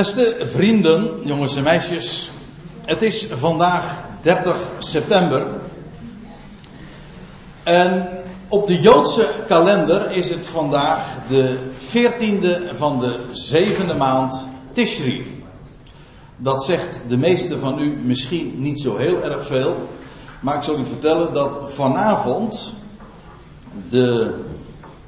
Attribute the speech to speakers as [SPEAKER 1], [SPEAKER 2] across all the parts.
[SPEAKER 1] Beste vrienden, jongens en meisjes, het is vandaag 30 september. En op de Joodse kalender is het vandaag de 14e van de zevende maand Tishri. Dat zegt de meeste van u misschien niet zo heel erg veel, maar ik zal u vertellen dat vanavond de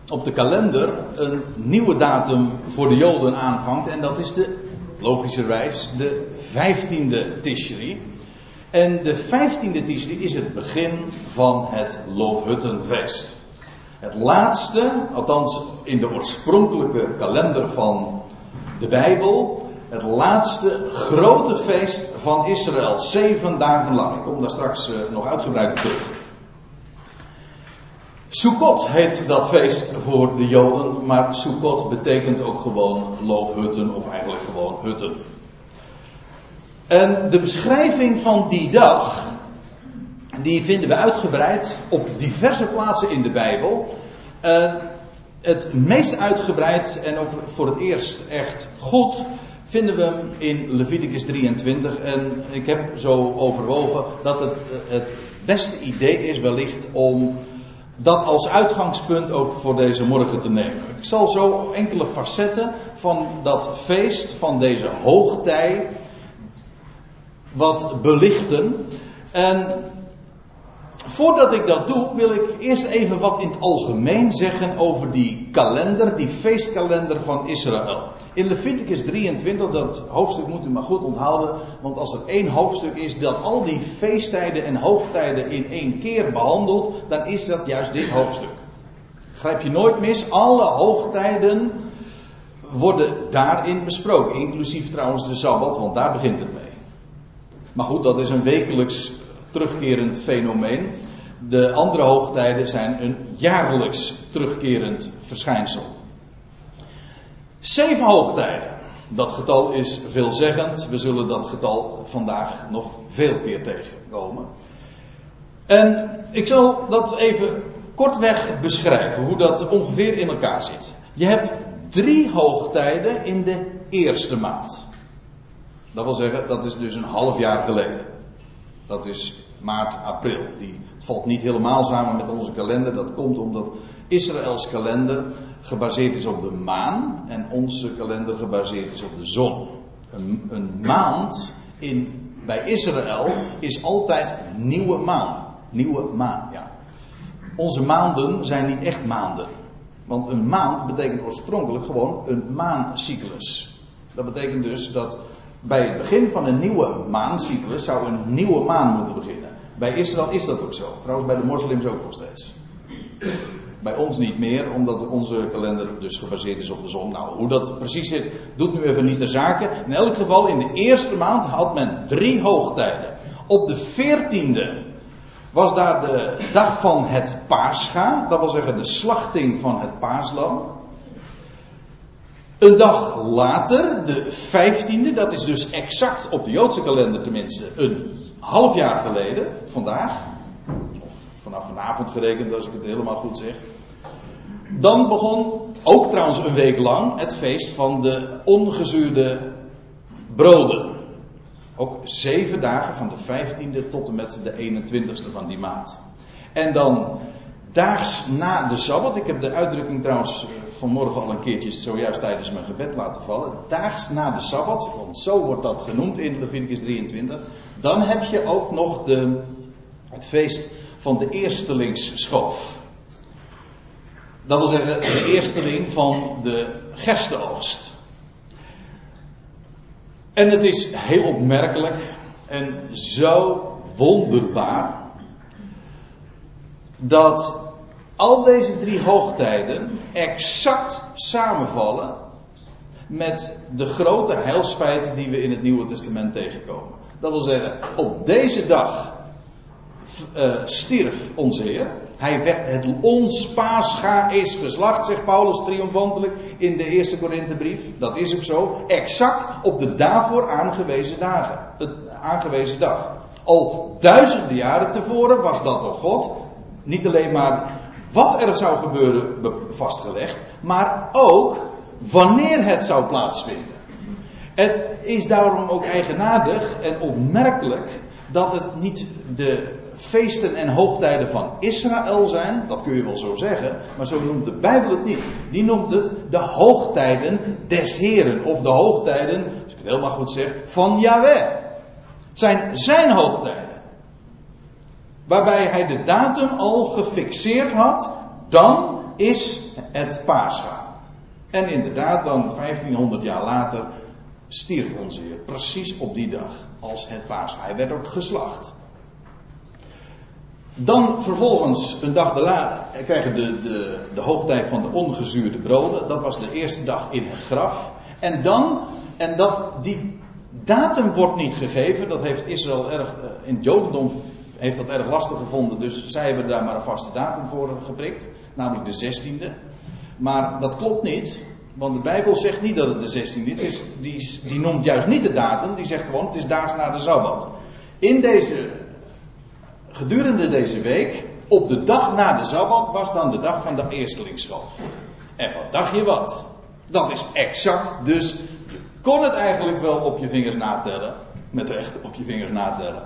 [SPEAKER 1] op de kalender een nieuwe datum voor de Joden aanvangt. En dat is de, logischerwijs, de 15e Tishri. En de 15e Tishri is het begin van het Loofhuttenfeest. Het laatste, althans in de oorspronkelijke kalender van de Bijbel, het laatste grote feest van Israël. Zeven dagen lang. Ik kom daar straks eh, nog uitgebreid op terug. Sukkot heet dat feest voor de Joden, maar Sukkot betekent ook gewoon loofhutten of eigenlijk gewoon hutten. En de beschrijving van die dag, die vinden we uitgebreid op diverse plaatsen in de Bijbel. Uh, het meest uitgebreid en ook voor het eerst echt goed vinden we hem in Leviticus 23. En ik heb zo overwogen dat het het beste idee is wellicht om dat als uitgangspunt ook voor deze morgen te nemen. Ik zal zo enkele facetten van dat feest, van deze hoogtij, wat belichten. En voordat ik dat doe, wil ik eerst even wat in het algemeen zeggen over die kalender, die feestkalender van Israël. In Leviticus 23, dat hoofdstuk moet u maar goed onthouden, want als er één hoofdstuk is dat al die feesttijden en hoogtijden in één keer behandelt, dan is dat juist dit hoofdstuk. Grijp je nooit mis, alle hoogtijden worden daarin besproken, inclusief trouwens de Sabbat, want daar begint het mee. Maar goed, dat is een wekelijks terugkerend fenomeen. De andere hoogtijden zijn een jaarlijks terugkerend verschijnsel. Zeven hoogtijden. Dat getal is veelzeggend. We zullen dat getal vandaag nog veel keer tegenkomen. En ik zal dat even kortweg beschrijven, hoe dat ongeveer in elkaar zit. Je hebt drie hoogtijden in de eerste maand. Dat wil zeggen, dat is dus een half jaar geleden. Dat is maart, april. Die, het valt niet helemaal samen met onze kalender. Dat komt omdat Israëls kalender gebaseerd is op de maan en onze kalender gebaseerd is op de zon. Een, een maand in, bij Israël is altijd nieuwe maan. Nieuwe maan, ja. Onze maanden zijn niet echt maanden. Want een maand betekent oorspronkelijk gewoon een maancyclus. Dat betekent dus dat bij het begin van een nieuwe maancyclus zou een nieuwe maan moeten beginnen. Bij Israël is dat ook zo. Trouwens bij de moslims ook nog steeds. Bij ons niet meer, omdat onze kalender dus gebaseerd is op de zon. Nou, hoe dat precies zit, doet nu even niet de zaken. In elk geval, in de eerste maand had men drie hoogtijden. Op de veertiende was daar de dag van het paascha. Dat wil zeggen de slachting van het paaslam. Een dag later, de vijftiende, dat is dus exact op de Joodse kalender tenminste, een half jaar geleden, vandaag, of vanaf vanavond gerekend als ik het helemaal goed zeg. Dan begon, ook trouwens een week lang, het feest van de ongezuurde broden. Ook zeven dagen van de vijftiende tot en met de 21ste van die maand. En dan daags na de Sabbat, ik heb de uitdrukking trouwens vanmorgen al een keertje zojuist tijdens mijn gebed laten vallen. Daags na de Sabbat, want zo wordt dat genoemd in Leviticus 23. Dan heb je ook nog de, het feest van de eerstelingsschoof. Dat wil zeggen de eersteling van de gerstenoogst. En het is heel opmerkelijk en zo wonderbaar dat al deze drie hoogtijden exact samenvallen met de grote heilsfeiten die we in het Nieuwe Testament tegenkomen. Dat wil zeggen, op deze dag uh, stierf onze Heer. Hij werd, het ons is geslacht, zegt Paulus triomfantelijk in de eerste Korinthebrief. Dat is ook zo. Exact op de daarvoor aangewezen dagen. Het aangewezen dag. Al duizenden jaren tevoren was dat door God niet alleen maar wat er zou gebeuren vastgelegd, maar ook wanneer het zou plaatsvinden. Het is daarom ook eigenaardig en opmerkelijk dat het niet de feesten en hoogtijden van Israël zijn, dat kun je wel zo zeggen, maar zo noemt de Bijbel het niet. Die noemt het de hoogtijden des Heren, of de hoogtijden, als ik het helemaal goed zeg, van Yahweh. Het zijn zijn hoogtijden. Waarbij hij de datum al gefixeerd had, dan is het Pascha. En inderdaad, dan 1500 jaar later stierf onze Heer precies op die dag als het Pascha. Hij werd ook geslacht. Dan vervolgens, een dag daarna, krijgen de, de, de hoogtijd van de ongezuurde broden. Dat was de eerste dag in het graf. En dan, en dat, die datum wordt niet gegeven. Dat heeft Israël erg, eh, in het Jodendom heeft dat erg lastig gevonden. Dus zij hebben daar maar een vaste datum voor geprikt. Namelijk de 16e. Maar dat klopt niet. Want de Bijbel zegt niet dat het de 16e is. Die, die noemt juist niet de datum. Die zegt gewoon het is daags na de Sabbat. In deze gedurende deze week, op de dag na de Sabbat, was dan de dag van de eerstelingsschoof. En wat dacht je wat? Dat is exact, dus je kon het eigenlijk wel op je vingers natellen. Met recht op je vingers natellen.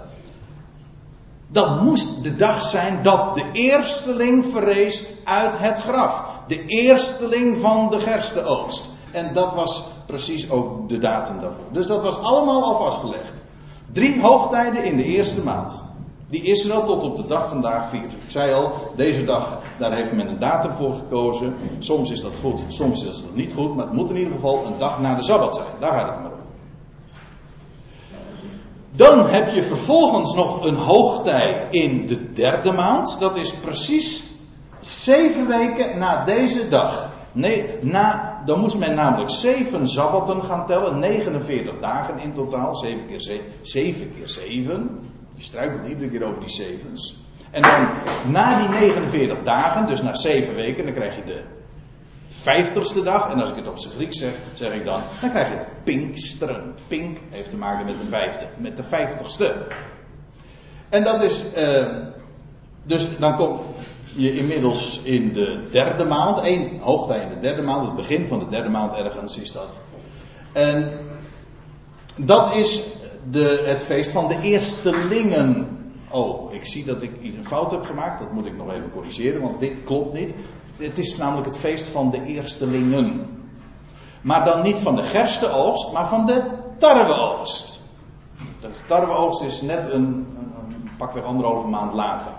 [SPEAKER 1] Dat moest de dag zijn dat de eersteling verrees uit het graf. De eersteling van de gerstenoogst. En dat was precies ook de datum daarvoor. Dus dat was allemaal al vastgelegd. Drie hoogtijden in de eerste maand. Die Israël tot op de dag vandaag viert. Ik zei al, deze dag, daar heeft men een datum voor gekozen. Soms is dat goed, soms is dat niet goed. Maar het moet in ieder geval een dag na de Sabbat zijn. Daar gaat het maar om. Dan heb je vervolgens nog een hoogtij in de derde maand. Dat is precies zeven weken na deze dag. Nee, na, dan moest men namelijk zeven sabbatten gaan tellen. 49 dagen in totaal. Zeven keer zeven. Zeven keer zeven. Je struikelt iedere keer over die zevens. En dan na die 49 dagen, dus na zeven weken, dan krijg je de vijftigste dag. En als ik het op zijn Grieks zeg, zeg ik dan, dan krijg je Pinksteren. Pink heeft te maken met de vijfde, met de vijftigste. En dat is, uh, dus dan kom je inmiddels in de derde maand, één hoogtij in de derde maand, het begin van de derde maand ergens is dat. En dat is de, het feest van de eerstelingen. Oh, ik zie dat ik iets een fout heb gemaakt. Dat moet ik nog even corrigeren, want dit klopt niet. Het is namelijk het feest van de eerstelingen. Maar dan niet van de gerstenoogst, maar van de tarweoogst. De tarweoogst is net een, een, pakweg anderhalve maand later.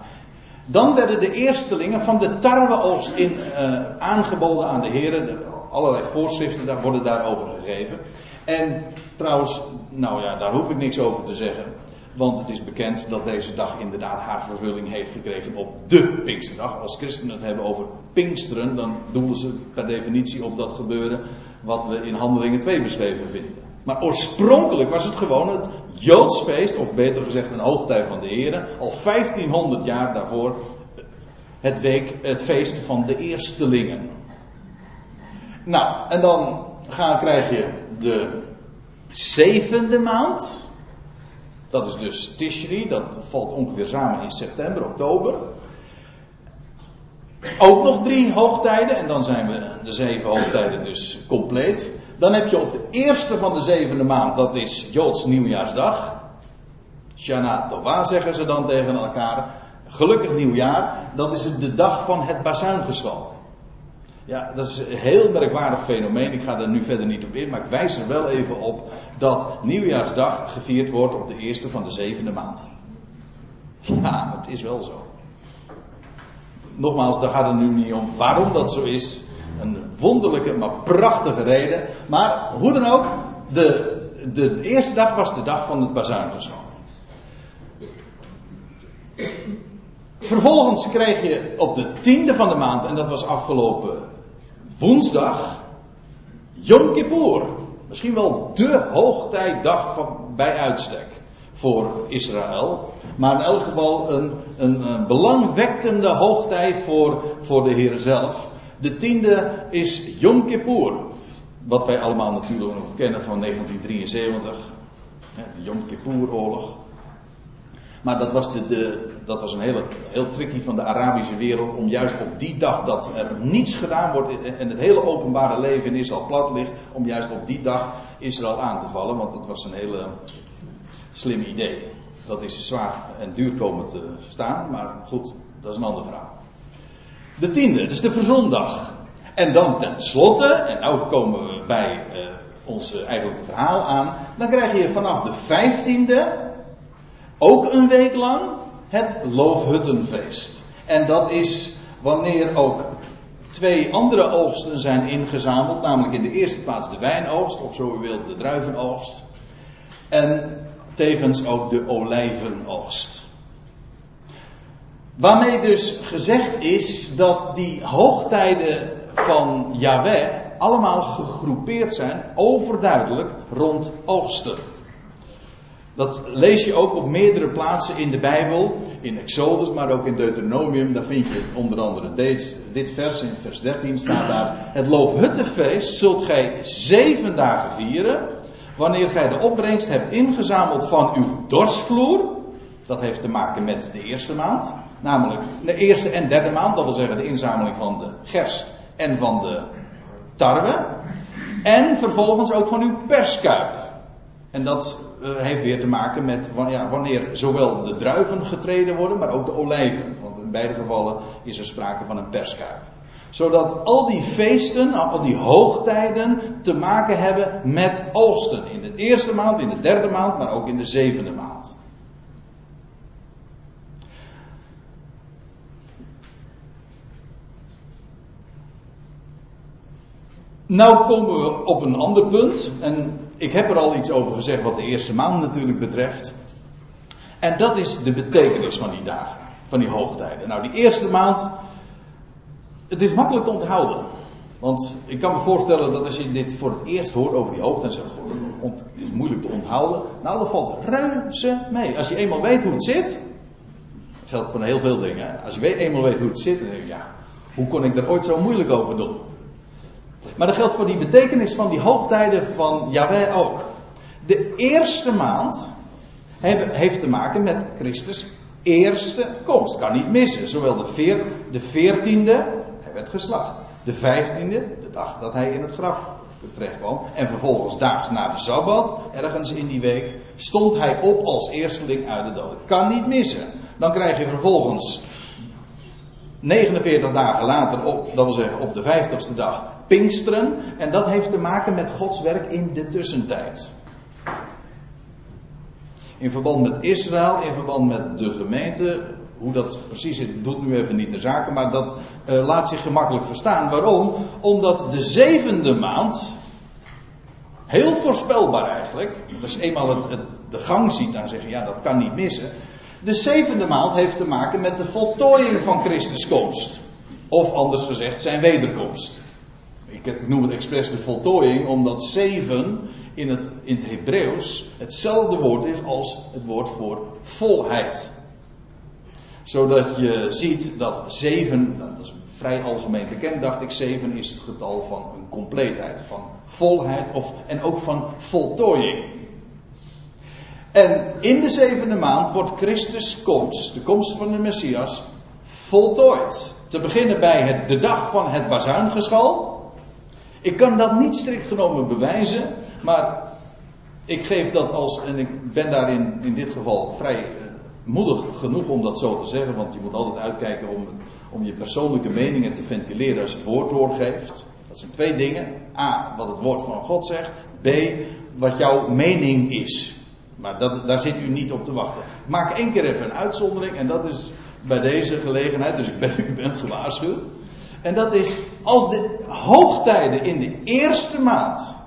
[SPEAKER 1] Dan werden de eerstelingen van de tarweoogst in, uh, aangeboden aan de heren. Allerlei voorschriften daar worden daarover gegeven. En trouwens, nou ja, daar hoef ik niks over te zeggen. Want het is bekend dat deze dag inderdaad haar vervulling heeft gekregen op de Pinksterdag. Als christenen het hebben over Pinksteren, dan doelen ze per definitie op dat gebeuren wat we in Handelingen 2 beschreven vinden. Maar oorspronkelijk was het gewoon het Joods feest, of beter gezegd een hoogtij van de Heren, al 1500 jaar daarvoor het, week, het feest van de eerstelingen. Nou, en dan ga, krijg je de zevende maand. Dat is dus Tishri, dat valt ongeveer samen in september, oktober. Ook nog drie hoogtijden en dan zijn we de zeven hoogtijden dus compleet. Dan heb je op de eerste van de zevende maand, dat is Joods nieuwjaarsdag. Shana Tova zeggen ze dan tegen elkaar. Gelukkig nieuwjaar, dat is de dag van het bazuingeschal. Ja, dat is een heel merkwaardig fenomeen. Ik ga er nu verder niet op in, maar ik wijs er wel even op dat Nieuwjaarsdag gevierd wordt op de eerste van de zevende maand. Ja, het is wel zo. Nogmaals, daar gaat het nu niet om waarom dat zo is. Een wonderlijke, maar prachtige reden. Maar hoe dan ook, de, de eerste dag was de dag van het bazuingeschal. Vervolgens kreeg je op de tiende van de maand, en dat was afgelopen woensdag Yom Kippur. Misschien wel de hoogtijdag van, bij uitstek voor Israël. Maar in elk geval een, een, een belangwekkende hoogtij voor, voor de Heer zelf. De tiende is Yom Kippur. Wat wij allemaal natuurlijk nog kennen van 1973. De Yom Kippur-oorlog. Maar dat was, de, dat was een hele, heel tricky van de Arabische wereld. Om juist op die dag dat er niets gedaan wordt. En het hele openbare leven in Israël plat ligt. Om juist op die dag Israël aan te vallen. Want dat was een hele slim idee. Dat is zwaar en duur komen te staan. Maar goed, dat is een ander verhaal. De tiende, dus de verzondag. En dan tenslotte, en nu komen we bij uh, ons eigenlijke verhaal aan. Dan krijg je vanaf de vijftiende ook een week lang het Loofhuttenfeest. En dat is wanneer ook twee andere oogsten zijn ingezameld, namelijk in de eerste plaats de wijnoogst, of zo u wilt de druivenoogst. En tevens ook de olijvenoogst. Waarmee dus gezegd is dat die hoogtijden van Yahweh allemaal gegroepeerd zijn, overduidelijk rond oogsten. Dat lees je ook op meerdere plaatsen in de Bijbel. In Exodus, maar ook in Deuteronomium. Daar vind je onder andere deze, dit vers. In vers 13 staat daar. Het loofhuttenfeest zult gij zeven dagen vieren. Wanneer gij de opbrengst hebt ingezameld van uw dorsvloer. Dat heeft te maken met de eerste maand. Namelijk de eerste en derde maand. Dat wil zeggen de inzameling van de gerst en van de tarwe. En vervolgens ook van uw perskuip. En dat uh, heeft weer te maken met wanneer zowel de druiven getreden worden, maar ook de olijven. Want in beide gevallen is er sprake van een perskuip. Zodat al die feesten, al die hoogtijden te maken hebben met oogsten. In de eerste maand, in de derde maand, maar ook in de zevende maand. Nou komen we op een ander punt. En ik heb er al iets over gezegd wat de eerste maand natuurlijk betreft. En dat is de betekenis van die dagen, van die hoogtijden. Nou, die eerste maand, het is makkelijk te onthouden. Want ik kan me voorstellen dat als je dit voor het eerst hoort over die hoogte en zegt, goh, dat is moeilijk te onthouden. Nou, dat valt reuze mee. Als je eenmaal weet hoe het zit, geldt voor heel veel dingen. Als je eenmaal weet hoe het zit, dan denk je, ja, hoe kon ik er ooit zo moeilijk over doen? Maar dat geldt voor die betekenis van die hoogtijden van Yahweh ook. De eerste maand heeft te maken met Christus eerste komst. Kan niet missen. Zowel de, veer, de veertiende, hij werd geslacht. De vijftiende, de dag dat hij in het graf terecht kwam. En vervolgens daags na de Sabbat, ergens in die week, stond hij op als eersteling uit de dood. Kan niet missen. Dan krijg je vervolgens 49 dagen later, op, dat wil zeggen op de 50ste dag, Pinksteren. En dat heeft te maken met Gods werk in de tussentijd. In verband met Israël, in verband met de gemeente. Hoe dat precies zit, doet nu even niet de zaken. Maar dat uh, laat zich gemakkelijk verstaan. Waarom? Omdat de zevende maand. Heel voorspelbaar eigenlijk. Als je eenmaal het, het, de gang ziet, dan zeg je ja, dat kan niet missen. De zevende maand heeft te maken met de voltooiing van Christus komst. Of anders gezegd, zijn wederkomst. Ik noem het expres de voltooiing, omdat zeven in het, in het Hebreeuws hetzelfde woord is als het woord voor volheid. Zodat je ziet dat zeven, nou, dat is vrij algemeen bekend, dacht ik, zeven is het getal van een compleetheid, van volheid of, en ook van voltooiing. En in de zevende maand wordt Christus komst, de komst van de Messias, voltooid. Te beginnen bij het, de dag van het bazuingeschal. Ik kan dat niet strikt genomen bewijzen, maar ik geef dat als, en ik ben daarin in dit geval vrij eh, moedig genoeg om dat zo te zeggen, want je moet altijd uitkijken om, om je persoonlijke meningen te ventileren als je het woord doorgeeft. Dat zijn twee dingen. A, wat het woord van God zegt. B, wat jouw mening is. Maar dat, daar zit u niet op te wachten. maak één keer even een uitzondering en dat is bij deze gelegenheid, dus ik ben, u bent gewaarschuwd. En dat is als de hoogtijden in de eerste maand,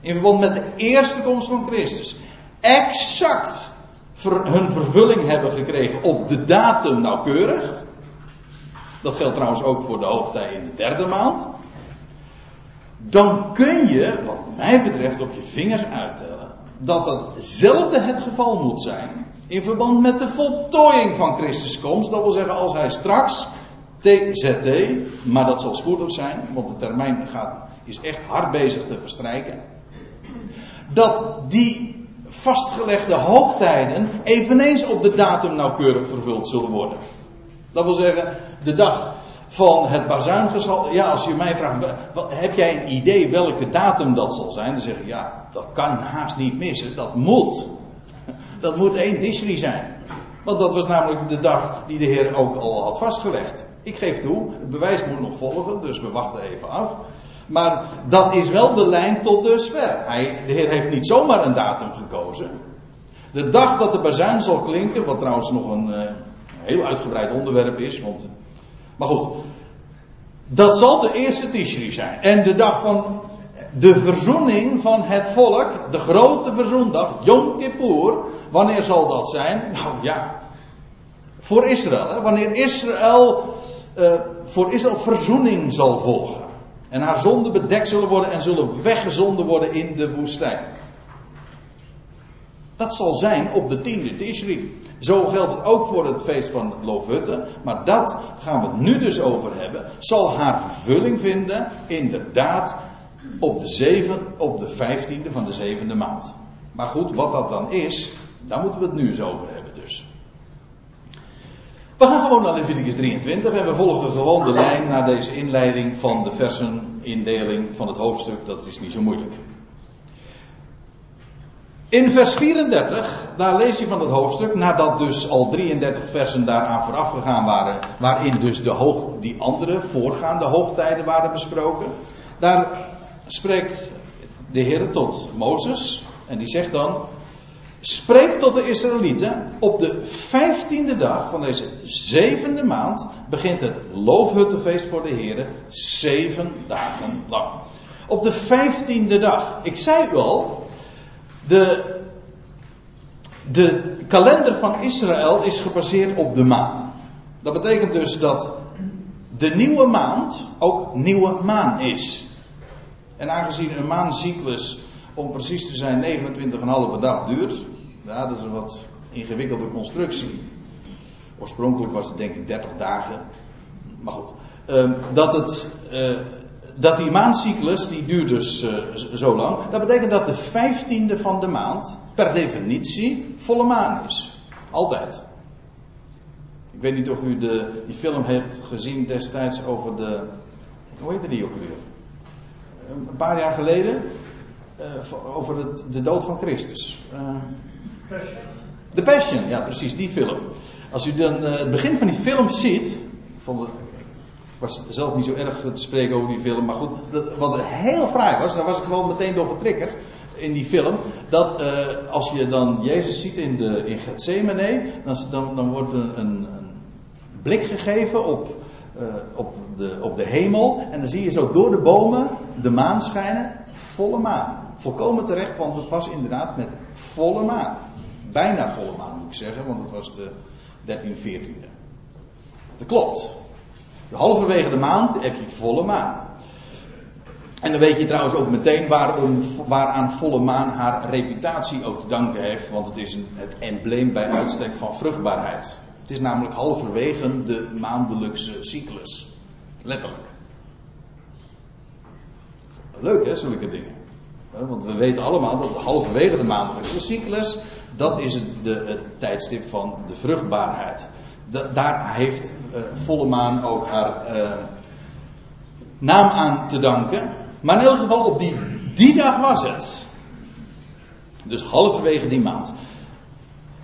[SPEAKER 1] in verband met de eerste komst van Christus, exact hun vervulling hebben gekregen op de datum nauwkeurig. Dat geldt trouwens ook voor de hoogtij in de derde maand. Dan kun je, wat mij betreft, op je vingers uittellen dat hetzelfde het geval moet zijn in verband met de voltooiing van Christus komst. Dat wil zeggen, als hij straks TZT, maar dat zal spoedig zijn, want de termijn gaat, is echt hard bezig te verstrijken. Dat die vastgelegde hoogtijden eveneens op de datum nauwkeurig vervuld zullen worden. Dat wil zeggen, de dag van het bazuingeschal. Ja, als je mij vraagt, heb jij een idee welke datum dat zal zijn? Dan zeg ik, ja, dat kan haast niet missen. Dat moet. Dat moet één Tishri zijn. Want dat was namelijk de dag die de Heer ook al had vastgelegd. Ik geef toe, het bewijs moet nog volgen, dus we wachten even af. Maar dat is wel de lijn tot dusver. Hij, de Heer heeft niet zomaar een datum gekozen. De dag dat de bazuin zal klinken, wat trouwens nog een uh, heel uitgebreid onderwerp is, want, maar goed. Dat zal de eerste Tishri zijn. En de dag van de verzoening van het volk, de grote verzoendag, Yom Kippur, wanneer zal dat zijn? Nou ja, voor Israël. Hè? Wanneer Israël, uh, voor Israël verzoening zal volgen. En haar zonden bedekt zullen worden en zullen weggezonden worden in de woestijn. Dat zal zijn op de tiende Tishri. Zo geldt het ook voor het feest van Loofhutten. Maar dat gaan we het nu dus over hebben. Zal haar vervulling vinden, inderdaad, op de, op de vijftiende van de zevende maand. Maar goed, wat dat dan is, daar moeten we het nu eens over hebben dus. We gaan gewoon naar Leviticus 23 en we volgen gewoon de lijn naar deze inleiding van de versenindeling van het hoofdstuk. Dat is niet zo moeilijk. In vers 34, daar lees je van het hoofdstuk, nadat dus al 33 versen daaraan vooraf gegaan waren, waarin dus de hoog, die andere voorgaande hoogtijden waren besproken. Daar spreekt de Heer tot Mozes en die zegt dan, spreek tot de Israëlieten, op de vijftiende dag van deze zevende maand begint het loofhuttenfeest voor de Heer, zeven dagen lang. Op de vijftiende dag, ik zei wel, de, de kalender van Israël is gebaseerd op de maan. Dat betekent dus dat de nieuwe maand ook nieuwe maan is. En aangezien een maancyclus, om precies te zijn, 29,5 dag duurt. Ja, dat is een wat ingewikkelde constructie. Oorspronkelijk was het denk ik 30 dagen. Maar goed. Uh, dat het. Uh, dat die maancyclus, die duurt dus uh, zo lang. Dat betekent dat de vijftiende van de maand per definitie volle maan is. Altijd. Ik weet niet of u de, die film hebt gezien destijds over de. Hoe heette die ook weer? Een paar jaar geleden. Uh, over het, de dood van Christus. Uh, The Passion, ja precies, die film. Als u dan het begin van die film ziet. Het, ik was zelf niet zo erg te spreken over die film, maar goed, dat, wat heel fraai was, daar was ik gewoon meteen door getriggerd in die film, dat uh, als je dan Jezus ziet in, de, in Gethsemane, dan, dan, dan wordt een, een, blik gegeven op, uh, op, de, op de hemel en dan zie je zo door de bomen de maan schijnen, volle maan. Volkomen terecht, want het was inderdaad met volle maan. Bijna volle maan moet ik zeggen, want het was de 13, 14e. Dat klopt. Halverwege de maand heb je volle maan. En dan weet je trouwens ook meteen waarom, waaraan volle maan haar reputatie ook te danken heeft. Want het is een, het embleem bij uitstek van vruchtbaarheid. Het is namelijk halverwege de maandelijkse cyclus. Letterlijk. Leuk hè, zulke dingen. Want we weten allemaal dat halverwege de maandelijkse cyclus, dat is het, de, het tijdstip van de vruchtbaarheid daar heeft uh, volle maan ook haar uh, naam aan te danken. Maar in elk geval op die, die dag was het. Dus halverwege die maand.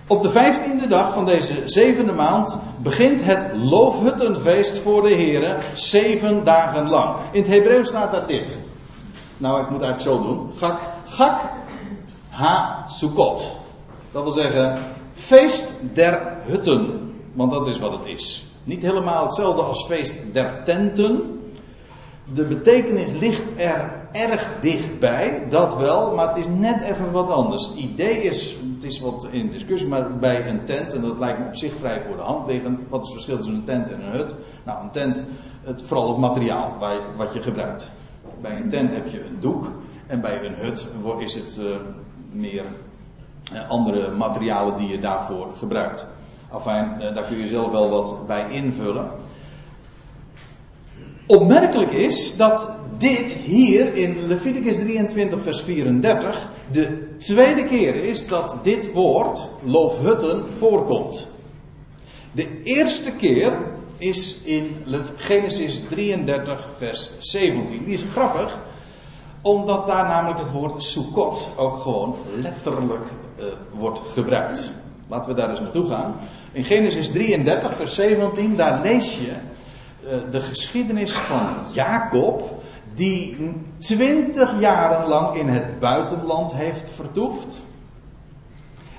[SPEAKER 1] Op de vijftiende dag van deze zevende maand begint het loofhuttenfeest voor de heren zeven dagen lang. In het Hebreeuws staat daar dit. Nou, ik moet eigenlijk zo doen. Gak, gak ha sukkot. Dat wil zeggen, feest der hutten. Want dat is wat het is. Niet helemaal hetzelfde als feest der tenten. De betekenis ligt er erg dichtbij, dat wel, maar het is net even wat anders. Het idee is, het is wat in discussie, maar bij een tent, en dat lijkt me op zich vrij voor de hand liggend. Wat is het verschil tussen een tent en een hut? Nou, een tent, het, vooral het materiaal wat je gebruikt. Bij een tent heb je een doek, en bij een hut is het uh, meer uh, andere materialen die je daarvoor gebruikt. Enfin, eh, daar kun je zelf wel wat bij invullen. Opmerkelijk is dat dit hier in Leviticus 23, vers 34 de tweede keer is dat dit woord, loofhutten, voorkomt. De eerste keer is in Genesis 33, vers 17. Die is grappig, omdat daar namelijk het woord Sukkot ook gewoon letterlijk uh, wordt gebruikt. Laten we daar eens naartoe gaan. In Genesis 33, vers 17, daar lees je uh, de geschiedenis van Jacob, die twintig jaren lang in het buitenland heeft vertoefd.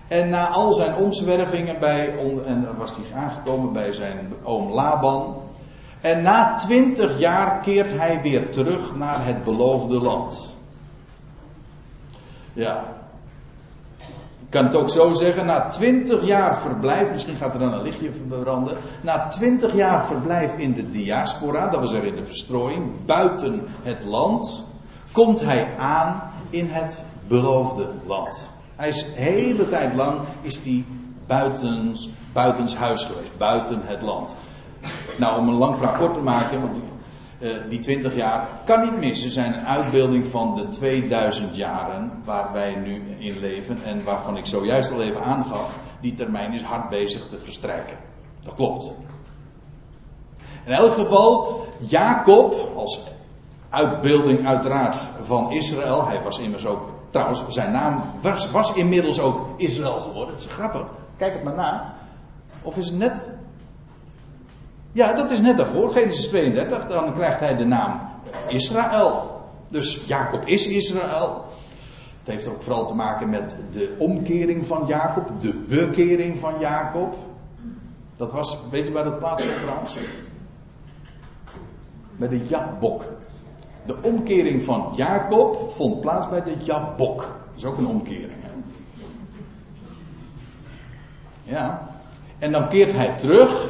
[SPEAKER 1] En na al zijn omzwervingen bij, en was hij aangekomen bij zijn oom Laban. En na twintig jaar keert hij weer terug naar het beloofde land. Ja. Kan het ook zo zeggen, na twintig jaar verblijf, misschien gaat er dan een lichtje branden. Na twintig jaar verblijf in de diaspora, dat wil zeggen in de verstrooiing, buiten het land, komt hij aan in het beloofde land. Hij is hele tijd lang is die buitens, buitens huis geweest, buiten het land. Nou, om een lang verhaal kort te maken, want uh, die 20 jaar kan niet missen, zijn een uitbeelding van de 2000 jaren waar wij nu in leven en waarvan ik zojuist al even aangaf, die termijn is hard bezig te verstrijken. Dat klopt. In elk geval, Jacob, als uitbeelding uiteraard van Israël, hij was immers ook Trouwens, zijn naam was, was inmiddels ook Israël geworden. Dat is grappig. Kijk het maar na. Of is het net. Ja, dat is net daarvoor, Genesis 32. Dan krijgt hij de naam Israël. Dus Jacob is Israël. Het heeft ook vooral te maken met de omkering van Jacob, de bekering van Jacob. Dat was, weet je waar dat plaatsvond trouwens? Bij de Jabok. De omkering van Jacob vond plaats bij de Jabok. Dat is ook een omkering. Hè? Ja. En dan keert hij terug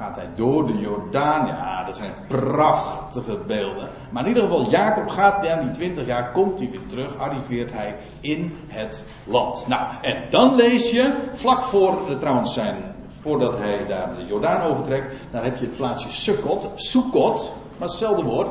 [SPEAKER 1] gaat hij door de Jordaan. Ja, dat zijn prachtige beelden. Maar in ieder geval, Jacob gaat na die 20 jaar, komt hij weer terug, arriveert hij in het land. Nou, en dan lees je, vlak voor, trouwens zijn, voordat hij daar de Jordaan overtrekt, daar heb je het plaatsje Sukkot, Sukkot, maar hetzelfde woord.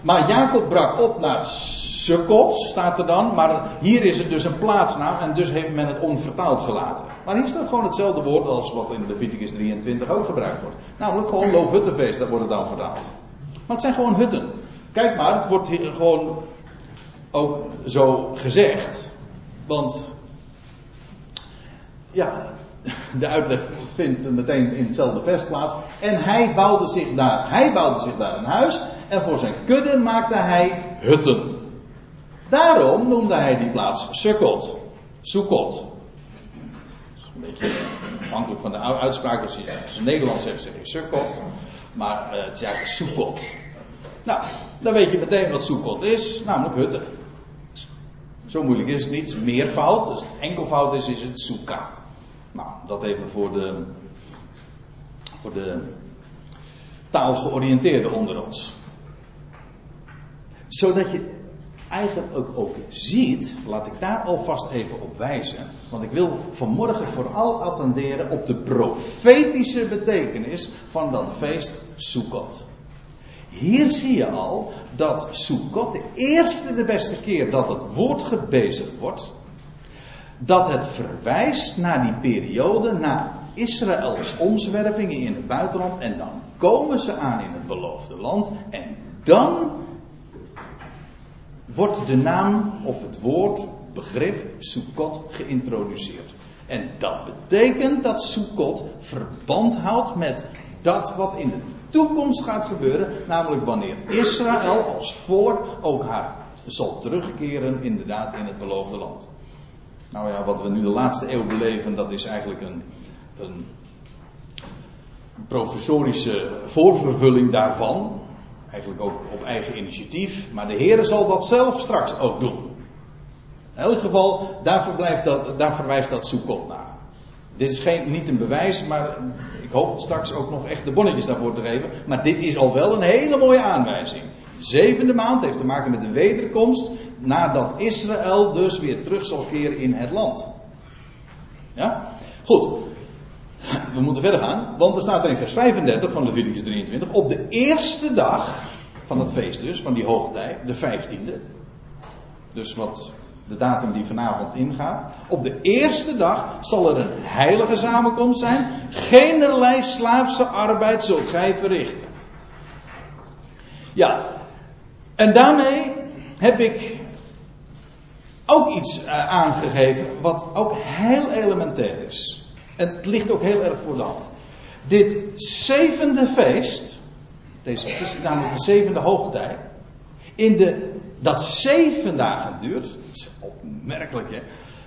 [SPEAKER 1] Maar Jacob brak op naar Sukkot, staat er dan. Maar hier is het dus een plaatsnaam en dus heeft men het onvertaald gelaten. Maar hier staat gewoon hetzelfde woord als wat in Leviticus 23 ook gebruikt wordt. Namelijk gewoon loofhuttenfeest, dat wordt het dan vertaald. Maar het zijn gewoon hutten. Kijk maar, het wordt hier gewoon ook zo gezegd. Want, ja, de uitleg vindt meteen in hetzelfde vers plaats. En hij bouwde zich daar, hij bouwde zich daar een huis en voor zijn kudde maakte hij hutten. Daarom noemde hij die plaats Sukkot. Sukkot. Een beetje afhankelijk van de uitspraak, als je in Nederlands zegt, zeg je Sukkot. Maar uh, het is eigenlijk. Nou, dan weet je meteen wat Sukkot is, namelijk hutten. Zo moeilijk is het niet. Meervoud, als het enkelvoud is, is het Sukka. Nou, dat even voor de, voor de taalgeoriënteerden onder ons zodat je eigenlijk ook, ziet, laat ik daar alvast even op wijzen. Want ik wil vanmorgen vooral attenderen op de profetische betekenis van dat feest Sukkot. Hier zie je al dat Sukkot de eerste de beste keer dat het woord gebezigd wordt, dat het verwijst naar die periode, naar Israëls omzwervingen in het buitenland en dan komen ze aan in het beloofde land en dan wordt de naam of het woord, begrip Sukkot geïntroduceerd. En dat betekent dat Sukkot verband houdt met dat wat in de toekomst gaat gebeuren, namelijk wanneer Israël als volk ook haar zal terugkeren inderdaad in het beloofde land. Nou ja, wat we nu de laatste eeuw beleven, dat is eigenlijk een, een professorische voorvervulling daarvan. Eigenlijk ook op eigen initiatief. Maar de Heer zal dat zelf straks ook doen. In elk geval, daar, dat, daar verwijst dat Sukkot naar. Dit is geen, niet een bewijs, maar ik hoop straks ook nog echt de bonnetjes daarvoor te geven. Maar dit is al wel een hele mooie aanwijzing. De zevende maand heeft te maken met de wederkomst. Nadat Israël dus weer terug zal keren in het land. Ja? Goed. We moeten verder gaan, want er staat er in vers 35 van Leviticus 23. Op de eerste dag van het feest dus, van die hoogtij, de vijftiende. Dus wat de datum die vanavond ingaat. Op de eerste dag zal er een heilige samenkomst zijn. Geenerlei slaafse arbeid zult gij verrichten. Ja, en daarmee heb ik ook iets eh, aangegeven wat ook heel elementair is. Het ligt ook heel erg voor de hand. Dit zevende feest, deze is namelijk de zevende hoogtij, in de, dat zeven dagen duurt, is opmerkelijk hè,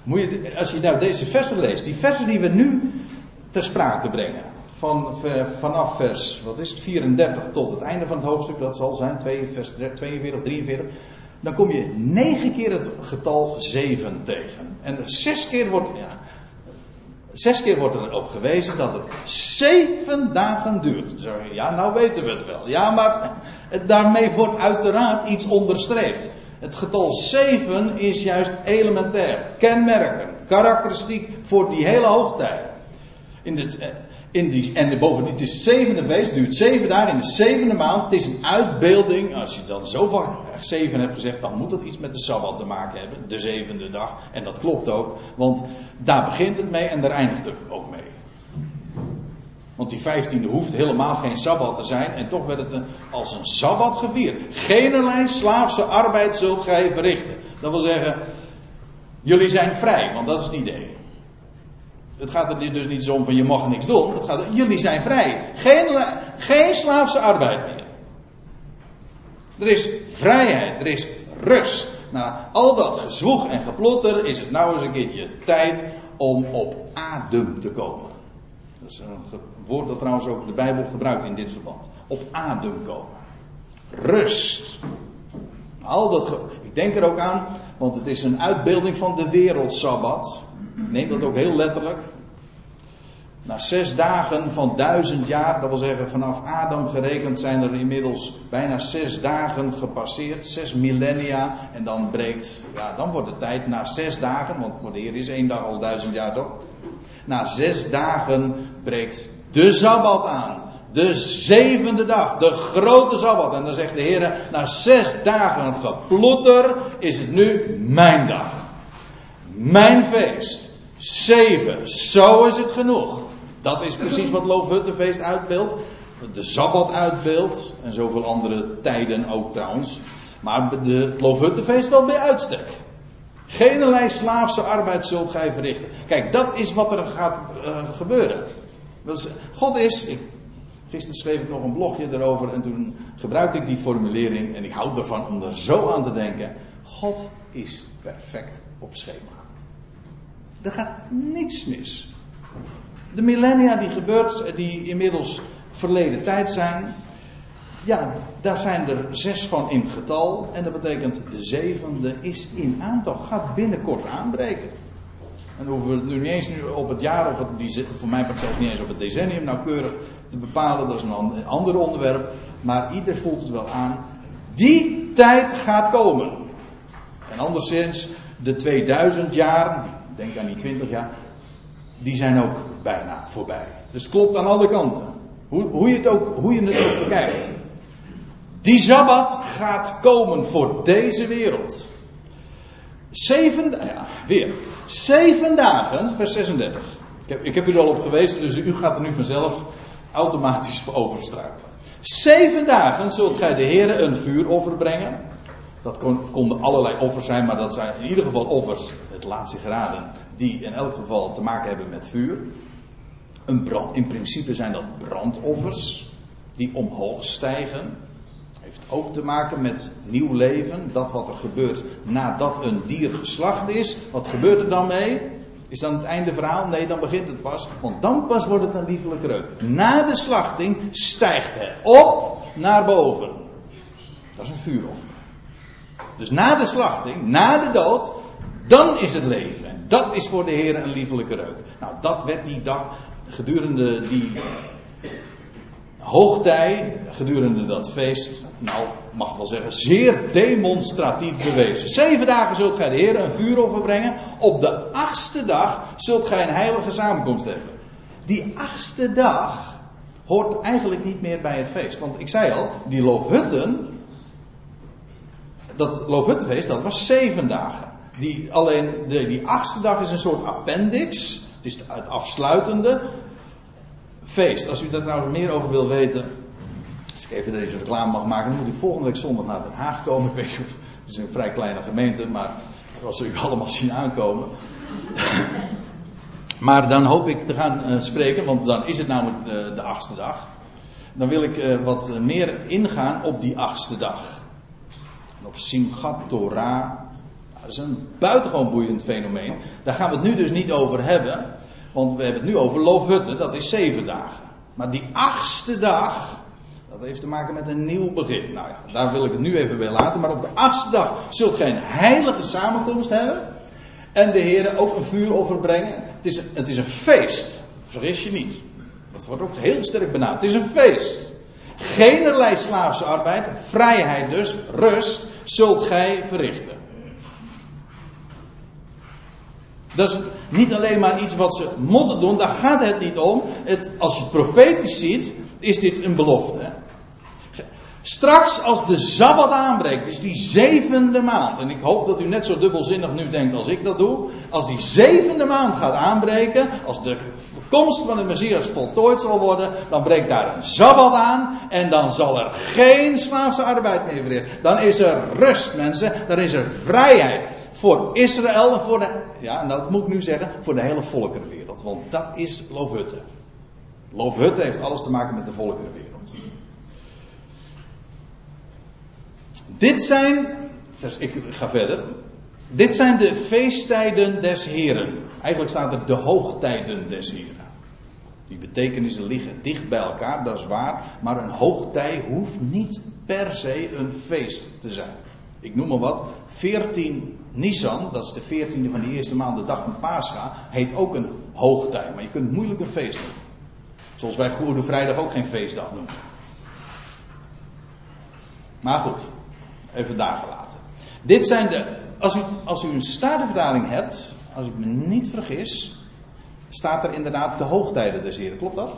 [SPEAKER 1] moet je, als je nou deze versen leest, die versen die we nu ter sprake brengen, van, vanaf vers, wat is het, 34 tot het einde van het hoofdstuk, dat zal zijn, 2, vers 42, 43, dan kom je negen keer het getal 7 tegen. En zes keer wordt, ja, zes keer wordt er op gewezen dat het zeven dagen duurt. Ja, nou weten we het wel. Ja, maar daarmee wordt uiteraard iets onderstreept. Het getal 7 is juist elementair, kenmerkend, karakteristiek voor die hele hoogtijd. In de, in die, en bovendien, het is het zevende feest, duurt zeven dagen in de zevende maand. Het is een uitbeelding. Als je dan zoveel zeven hebt gezegd, dan moet dat iets met de Sabbat te maken hebben. De zevende dag. En dat klopt ook, want daar begint het mee en daar eindigt het ook mee. Want die vijftiende hoeft helemaal geen Sabbat te zijn. En toch werd het als een Sabbat gevierd. Generlei slaafse arbeid zult gij verrichten. Dat wil zeggen, jullie zijn vrij, want dat is het idee. Het gaat er dus niet zo om van je mag niks doen. Het gaat jullie zijn vrij. Geen, geen slaafse arbeid meer. Er is vrijheid, er is rust. Na al dat gezwoeg en geplotter is het nou eens een keertje tijd om op adem te komen. Dat is een woord dat trouwens ook de Bijbel gebruikt in dit verband. Op adem komen. Rust. Al dat ik denk er ook aan, want het is een uitbeelding van de wereldsabbat. Neem dat ook heel letterlijk. Na zes dagen van duizend jaar, dat wil zeggen vanaf Adam gerekend, zijn er inmiddels bijna zes dagen gepasseerd, zes millennia. En dan breekt, ja, dan wordt de tijd na zes dagen, want voor de Heer is één dag als duizend jaar toch? Na zes dagen breekt de Sabbat aan. De zevende dag, de grote Sabbat. En dan zegt de Heer, na zes dagen geplotter is het nu mijn dag. Mijn feest. Zeven, zo is het genoeg. Dat is precies wat Loofhuttenfeest uitbeeldt. De Sabbat uitbeeldt. En zoveel andere tijden ook trouwens. Maar de, het Loofhuttenfeest wel bij uitstek. Geen slaafse arbeid zult gij verrichten. Kijk, dat is wat er gaat uh, gebeuren. God is. Gisteren schreef ik nog een blogje erover en toen gebruikte ik die formulering. En ik hou ervan om er zo aan te denken. God is perfect op schema. Er gaat niets mis. De millennia die gebeurt, die inmiddels verleden tijd zijn. Ja, daar zijn er zes van in getal. En dat betekent de zevende is in aantal. Gaat binnenkort aanbreken. En hoeven we het nu niet eens nu op het jaar of het, voor mij part zelfs niet eens op het decennium nauwkeurig te bepalen. Dat is een ander onderwerp. Maar ieder voelt het wel aan. Die tijd gaat komen. En anderszins, de 2000 jaar, denk aan die 20 jaar, die zijn ook bijna voorbij. Dus het klopt aan alle kanten. Hoe, hoe, je, het ook, hoe je het ook bekijkt. Die Sabbat gaat komen voor deze wereld. Zeven, ja, weer. Zeven dagen, vers 36. Ik heb, ik heb u al op gewezen, dus u gaat er nu vanzelf automatisch overstruikelen. Zeven dagen zult gij de Heer een vuuroffer brengen. Dat kon, konden allerlei offers zijn, maar dat zijn in ieder geval offers, het laatste geraden, die in elk geval te maken hebben met vuur. Een brand, in principe zijn dat brandoffers die omhoog stijgen. Heeft ook te maken met nieuw leven. Dat wat er gebeurt nadat een dier geslacht is. Wat gebeurt er dan mee? Is dan het einde verhaal? Nee, dan begint het pas. Want dan pas wordt het een liefelijke reuk. Na de slachting stijgt het op naar boven. Dat is een vuuroffer. Dus na de slachting, na de dood, dan is het leven. Dat is voor de Heer een liefelijke reuk. Nou, dat werd die dag, gedurende die hoogtij, gedurende dat feest, nou, mag wel zeggen, zeer demonstratief bewezen. Zeven dagen zult gij de Heer een vuuroffer brengen. Op de achtste dag zult gij een heilige samenkomst hebben. Die achtste dag hoort eigenlijk niet meer bij het feest. Want ik zei al, die loofhutten, dat Loofhuttenfeest, dat was zeven dagen. Die, alleen de, die achtste dag is een soort appendix. Het is het afsluitende feest. Als u daar nou meer over wil weten. Als ik even deze reclame mag maken, dan moet u volgende week zondag naar Den Haag komen. Ik weet niet of, het is een vrij kleine gemeente, maar als u allemaal zien aankomen. maar dan hoop ik te gaan uh, spreken, want dan is het namelijk uh, de achtste dag. Dan wil ik uh, wat meer ingaan op die achtste dag. En op Simchat Torah. Dat is een buitengewoon boeiend fenomeen. Daar gaan we het nu dus niet over hebben. Want we hebben het nu over Loofhutten, dat is zeven dagen. Maar die achtste dag, dat heeft te maken met een nieuw begin. Nou ja, daar wil ik het nu even bij laten. Maar op de achtste dag zult gij een heilige samenkomst hebben. En de Heer ook een vuuroffer brengen. Het is, het is een feest. Vergis je niet. Dat wordt ook heel sterk benaderd. Het is een feest. Generlei slaafse arbeid, vrijheid dus, rust, zult gij verrichten. Dat is niet alleen maar iets wat ze moeten doen, daar gaat het niet om. Het, als je het profetisch ziet, is dit een belofte. Straks als de Sabbat aanbreekt, dus die zevende maand, en ik hoop dat u net zo dubbelzinnig nu denkt als ik dat doe, als die zevende maand gaat aanbreken, als de komst van de Messias voltooid zal worden, dan breekt daar een Sabbat aan en dan zal er geen slaafse arbeid meer verrichten. Dan is er rust mensen, dan is er vrijheid voor Israël en voor de, ja, dat moet ik nu zeggen, voor de hele volkerenwereld. Want dat is Loofhutte. Loofhutte heeft alles te maken met de volkerenwereld. Dit zijn, ik ga verder. Dit zijn de feesttijden des Heren. Eigenlijk staat er de hoogtijden des Heren. Die betekenissen liggen dicht bij elkaar, dat is waar. Maar een hoogtij hoeft niet per se een feest te zijn. Ik noem maar wat. 14 Nisan, dat is de 14e van de eerste maand, de dag van Pascha, heet ook een hoogtij. Maar je kunt moeilijk een feest doen. Zoals wij Goede Vrijdag ook geen feestdag noemen. Maar goed, even daar gelaten. Dit zijn de. Als u, als u een statenvertaling hebt, als ik me niet vergis, staat er inderdaad de hoogtijden des Heren. Klopt dat?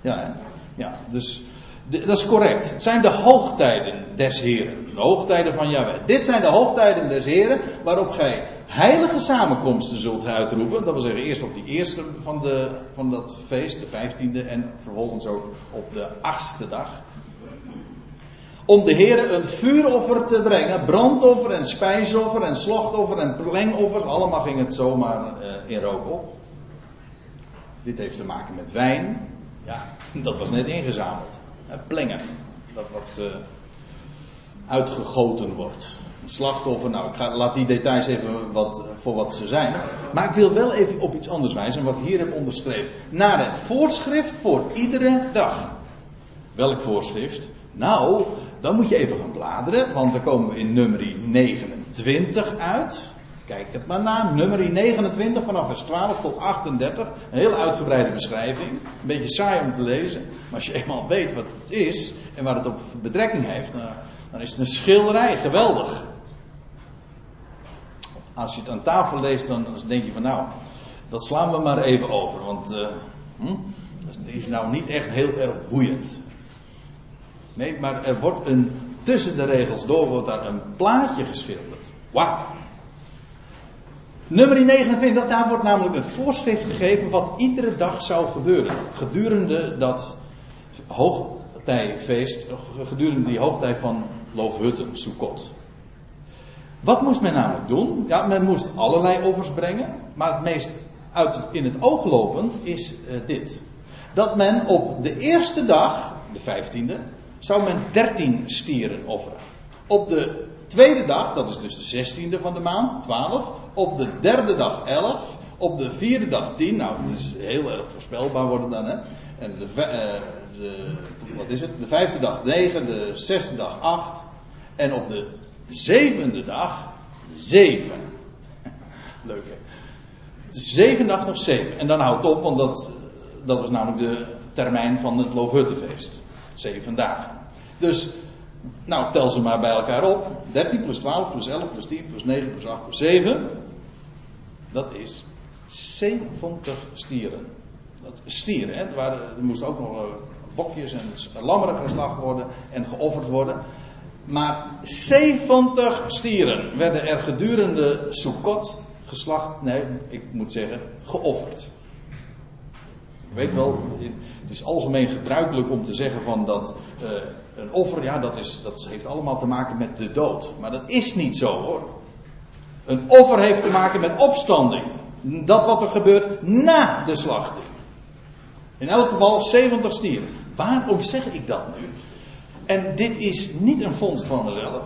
[SPEAKER 1] Ja, hè? ja dus dat is correct. Het zijn de hoogtijden des Heren. De hoogtijden van Yahweh. Dit zijn de hoogtijden des Heren waarop gij heilige samenkomsten zult uitroepen. Dat wil zeggen eerst op die eerste van, de, van dat feest, de vijftiende, en vervolgens ook op de achtste dag. Om de Heren een vuuroffer te brengen, brandoffer en spijsoffer en slachtoffer en plengoffers. Allemaal ging het zomaar uh, in rook op. Dit heeft te maken met wijn. Ja, dat was net ingezameld. Plengen. Dat wat ge, uitgegoten wordt. Een slachtoffer, nou, ik ga, laat die details even wat, voor wat ze zijn. Maar ik wil wel even op iets anders wijzen, wat ik hier heb onderstreept. Naar het voorschrift voor iedere dag. Welk voorschrift? Nou, dan moet je even gaan bladeren, want dan komen we in nummer 29 uit. Kijk het maar na. Nummer 29 vanaf vers 12 tot 38. Een heel uitgebreide beschrijving. Een beetje saai om te lezen. Maar als je eenmaal weet wat het is en waar het op betrekking heeft, dan, is het een schilderij. Geweldig. Als je het aan tafel leest, dan denk je van nou, dat slaan we maar even over. Want uh, hm, dat is nou niet echt heel erg boeiend. Nee, maar er wordt een, tussen de regels door wordt daar een plaatje geschilderd. Wauw. Nummer 29, daar wordt namelijk het voorschrift gegeven wat iedere dag zou gebeuren. Gedurende dat hoogtijfeest, gedurende die hoogtij van Loofhutten, Sukkot. Wat moest men namelijk doen? Ja, men moest allerlei offers brengen. Maar het meest uit, in het oog lopend is uh, dit. Dat men op de eerste dag, de 15e, zou men 13 stieren offeren. Op de tweede dag, dat is dus de 16e van de maand, 12. Op de derde dag 11. Op de vierde dag 10. Nou, het is heel erg voorspelbaar worden dan, hè. En de, uh, de, wat is het? De vijfde dag 9, de zesde dag 8. En op de zevende dag 7. Leuk hè. De zevende dag nog 7. En dan houdt op, want dat, dat was namelijk de termijn van het Loofhuttenfeest. Zeven dagen. Dus nou, tel ze maar bij elkaar op. 13 plus 12 plus 11 plus 10 plus 9 plus 8 plus 7. Dat is 70 stieren. Dat stieren, hè. Er, er moesten ook nog uh, bokjes en lammeren geslacht worden en geofferd worden. Maar 70 stieren werden er gedurende Sukkot geslacht, nee, ik moet zeggen, geofferd. Weet wel, het is algemeen gebruikelijk om te zeggen van dat uh, een offer, ja, dat, is, dat heeft allemaal te maken met de dood. Maar dat is niet zo hoor. Een offer heeft te maken met opstanding. Dat wat er gebeurt na de slachting. In elk geval 70 stieren. Waarom zeg ik dat nu? En dit is niet een vondst van mezelf.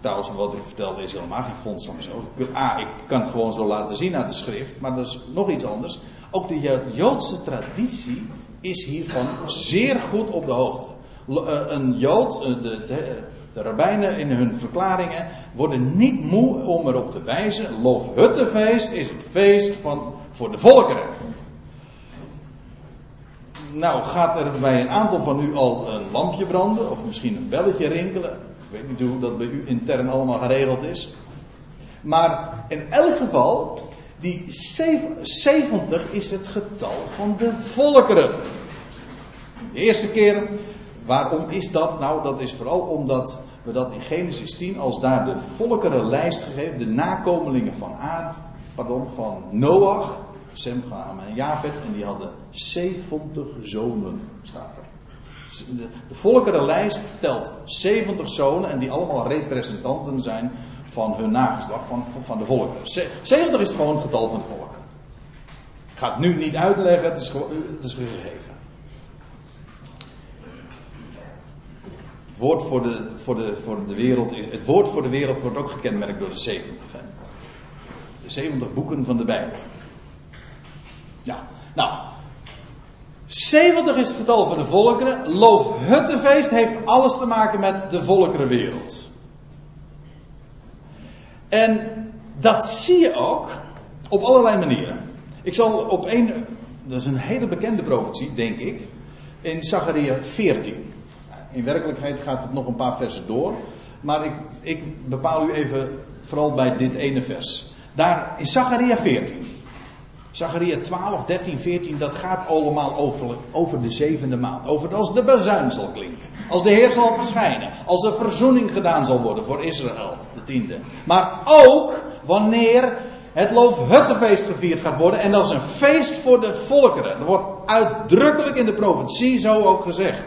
[SPEAKER 1] Trouwens, wat ik vertelde is helemaal geen vondst van mezelf. A, ik kan het gewoon zo laten zien uit de schrift, maar dat is nog iets anders. Ook de Joodse traditie is hiervan zeer goed op de hoogte. Eh, een Jood, eh, de, de, de rabbijnen in hun verklaringen worden niet moe om erop te wijzen. Loofhuttenfeest is het feest van, voor de volkeren. Nou, gaat er bij een aantal van u al een lampje branden, of misschien een belletje rinkelen? Ik weet niet hoe dat bij u intern allemaal geregeld is. Maar in elk geval, die 70 is het getal van de volkeren. De eerste keer, waarom is dat? Nou, dat is vooral omdat we dat in Genesis 10, als daar de volkerenlijst gegeven, de nakomelingen van Aad, pardon, van Noach, Sem, Ham en Javet, en die hadden 70 zonen, staat er. De volkerenlijst telt 70 zonen en die allemaal representanten zijn van hun nageslacht, van, van de volkeren. 70 is gewoon het getal van de volkeren. Ik ga het nu niet uitleggen, het is, het is gegeven. Het woord voor de, voor, de, voor de wereld is, het woord voor de wereld wordt ook gekenmerkt door de 70. Hè? De 70 boeken van de Bijbel. Ja, nou. 70 is het getal van de volkeren. Loofhuttenfeest heeft alles te maken met de volkerenwereld. En dat zie je ook op allerlei manieren. Ik zal op één, dat is een hele bekende profetie, denk ik, in Zachariah 14. In werkelijkheid gaat het nog een paar versen door, maar ik, ik bepaal u even vooral bij dit ene vers. Daar in Zachariah 14. Zachariah 12, 13, 14, dat gaat allemaal over, over de zevende maand. Over als de bazuin zal klinken. Als de Heer zal verschijnen. Als er verzoening gedaan zal worden voor Israël, de tiende. Maar ook wanneer het Loofhuttenfeest gevierd gaat worden. En dat is een feest voor de volkeren. Dat wordt uitdrukkelijk in de profetie zo ook gezegd.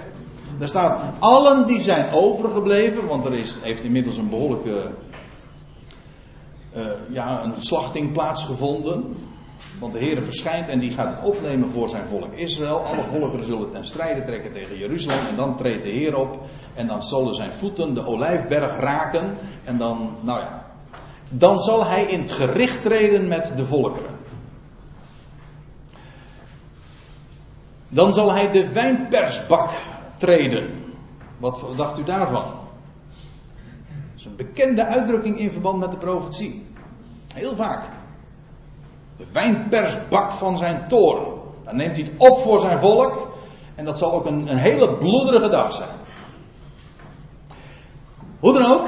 [SPEAKER 1] Daar staat allen die zijn overgebleven, want er is, heeft inmiddels een behoorlijke uh, ja, een slachting plaatsgevonden. Want de Heer verschijnt en die gaat het opnemen voor zijn volk Israël. Alle volkeren zullen ten strijde trekken tegen Jeruzalem. En dan treedt de Heer op. En dan zullen zijn voeten de olijfberg raken. En dan, nou ja. Dan zal hij in het gericht treden met de volkeren. Dan zal hij de wijnpersbak treden. Wat dacht u daarvan? Dat is een bekende uitdrukking in verband met de profetie. Heel vaak. De wijnpersbak van zijn toren. Dan neemt hij het op voor zijn volk. En dat zal ook een, een hele bloederige dag zijn. Hoe dan ook.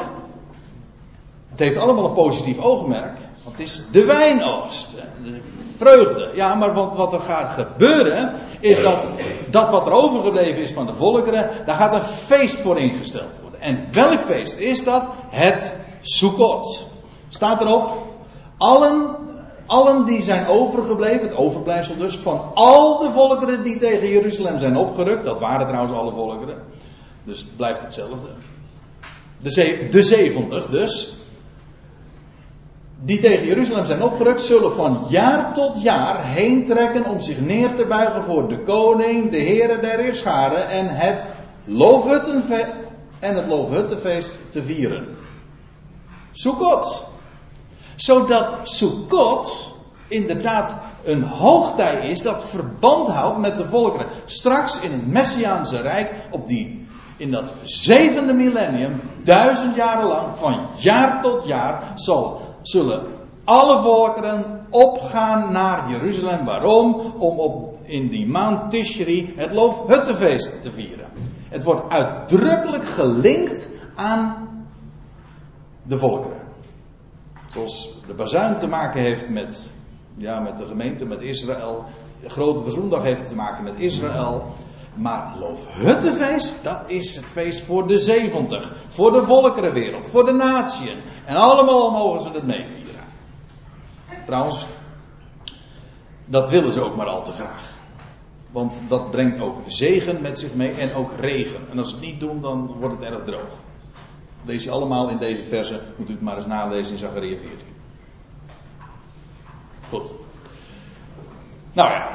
[SPEAKER 1] Het heeft allemaal een positief oogmerk. Want het is de wijnoogst. De vreugde. Ja, maar wat, wat er gaat gebeuren. Is dat dat wat er overgebleven is van de volkeren. Daar gaat een feest voor ingesteld worden. En welk feest is dat? Het Sukkot. Staat erop. Allen allen die zijn overgebleven, het overblijfsel dus, van al de volkeren die tegen Jeruzalem zijn opgerukt, dat waren trouwens alle volkeren, dus het blijft hetzelfde. De, de 70 dus, die tegen Jeruzalem zijn opgerukt, zullen van jaar tot jaar heen trekken om zich neer te buigen voor de koning, de heren der Heerscharen en het loofhuttenfeest en het te vieren. Sukkot zodat Sukkot inderdaad een hoogtij is dat verband houdt met de volkeren. Straks in het Messiaanse Rijk, op die, in dat zevende millennium, duizend jaren lang, van jaar tot jaar, zal, zullen alle volkeren opgaan naar Jeruzalem. Waarom? Om op, in die maand Tishri het Loofhuttenfeest te vieren. Het wordt uitdrukkelijk gelinkt aan de volkeren. Zoals de bazuin te maken heeft met, ja, met de gemeente, met Israël. Grote verzoendag heeft te maken met Israël. Maar Loofhuttenfeest, dat is het feest voor de 70. Voor de volkerenwereld, voor de natieën. En allemaal mogen ze het meevieren. Trouwens, dat willen ze ook maar al te graag. Want dat brengt ook zegen met zich mee en ook regen. En als ze het niet doen, dan wordt het erg droog. Lees je allemaal in deze verse, moet u het maar eens nalezen in Zachariah 14. Goed. Nou ja,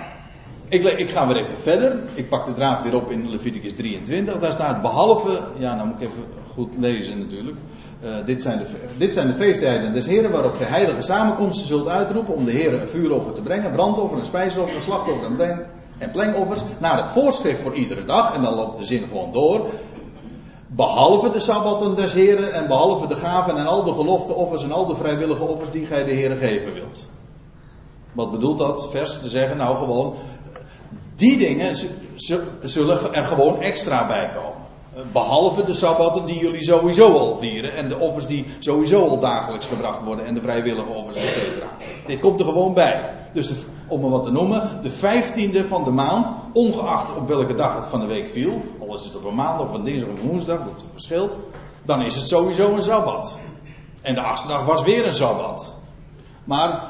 [SPEAKER 1] ik, ik, ga weer even verder. Ik pak de draad weer op in Leviticus 23. Daar staat behalve, ja, nou moet ik even goed lezen natuurlijk. Uh, dit, zijn de, dit zijn de feesttijden des Heren waarop je heilige samenkomsten zult uitroepen om de Heren een vuuroffer te brengen, brandoffer, een spijsoffer, slachtoffer en, en plengoffers. Naar het voorschrift voor iedere dag. En dan loopt de zin gewoon door. Behalve de sabbatten des Heren en behalve de gaven en al de gelofteoffers en al de vrijwillige offers die gij de Heren geven wilt. Wat bedoelt dat vers te zeggen? Nou gewoon, die dingen zullen er gewoon extra bij komen. Behalve de sabbatten die jullie sowieso al vieren. En de offers die sowieso al dagelijks gebracht worden. En de vrijwillige offers, et cetera. Dit komt er gewoon bij. Dus om maar wat te noemen. De vijftiende van de maand. Ongeacht op welke dag het van de week viel. Al is het op een maandag of een dinsdag of een woensdag. Dat verschilt. Dan is het sowieso een sabbat. En de achtste dag was weer een sabbat. Maar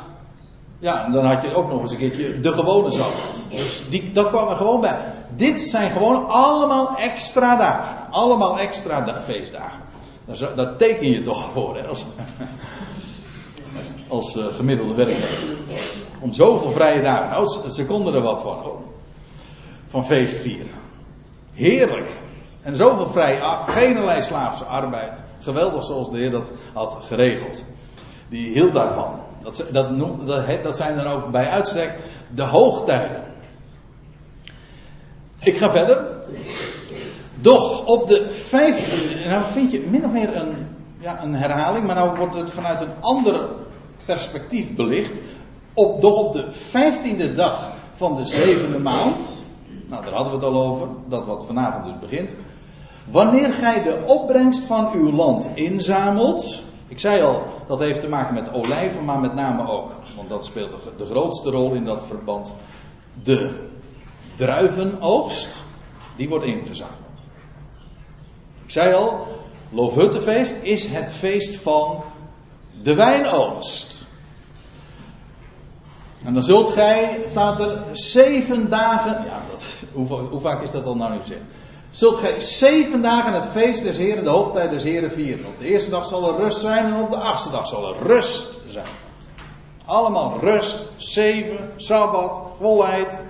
[SPEAKER 1] ja, en dan had je ook nog eens een keertje de gewone sabbat. Dus die, dat kwam er gewoon bij. Dit zijn gewoon allemaal extra dagen. Allemaal extra feestdagen. Daar, daar, teken je toch voor, als, als uh, gemiddelde werknemer. Om zoveel vrije dagen. Nou, ze konden er wat van. Hoor. Van feest vieren. Heerlijk. En zoveel vrij af. Geen slaafse arbeid. Geweldig zoals de Heer dat had geregeld. Die hield daarvan. Dat, dat, dat, dat zijn dan ook bij uitstek de hoogtijden. Ik ga verder. Doch op de vijftiende, nou vind je min of meer een, ja, een herhaling, maar nou wordt het vanuit een ander perspectief belicht. Op, doch op de vijftiende dag van de zevende maand, nou daar hadden we het al over, dat wat vanavond dus begint. Wanneer gij de opbrengst van uw land inzamelt, ik zei al, dat heeft te maken met olijven, maar met name ook, want dat speelt de grootste rol in dat verband. De druivenoogst, die wordt ingezameld. Ik zei al, Loofhuttenfeest is het feest van de wijnoogst. En dan zult gij, staat er, zeven dagen, ja, dat, hoe, vaak is dat al nou niet gezegd? Zult gij zeven dagen het feest des Heren, de hoogtijd des Heren vieren. Op de eerste dag zal er rust zijn en op de achtste dag zal er rust zijn. Allemaal rust, zeven, sabbat, volheid,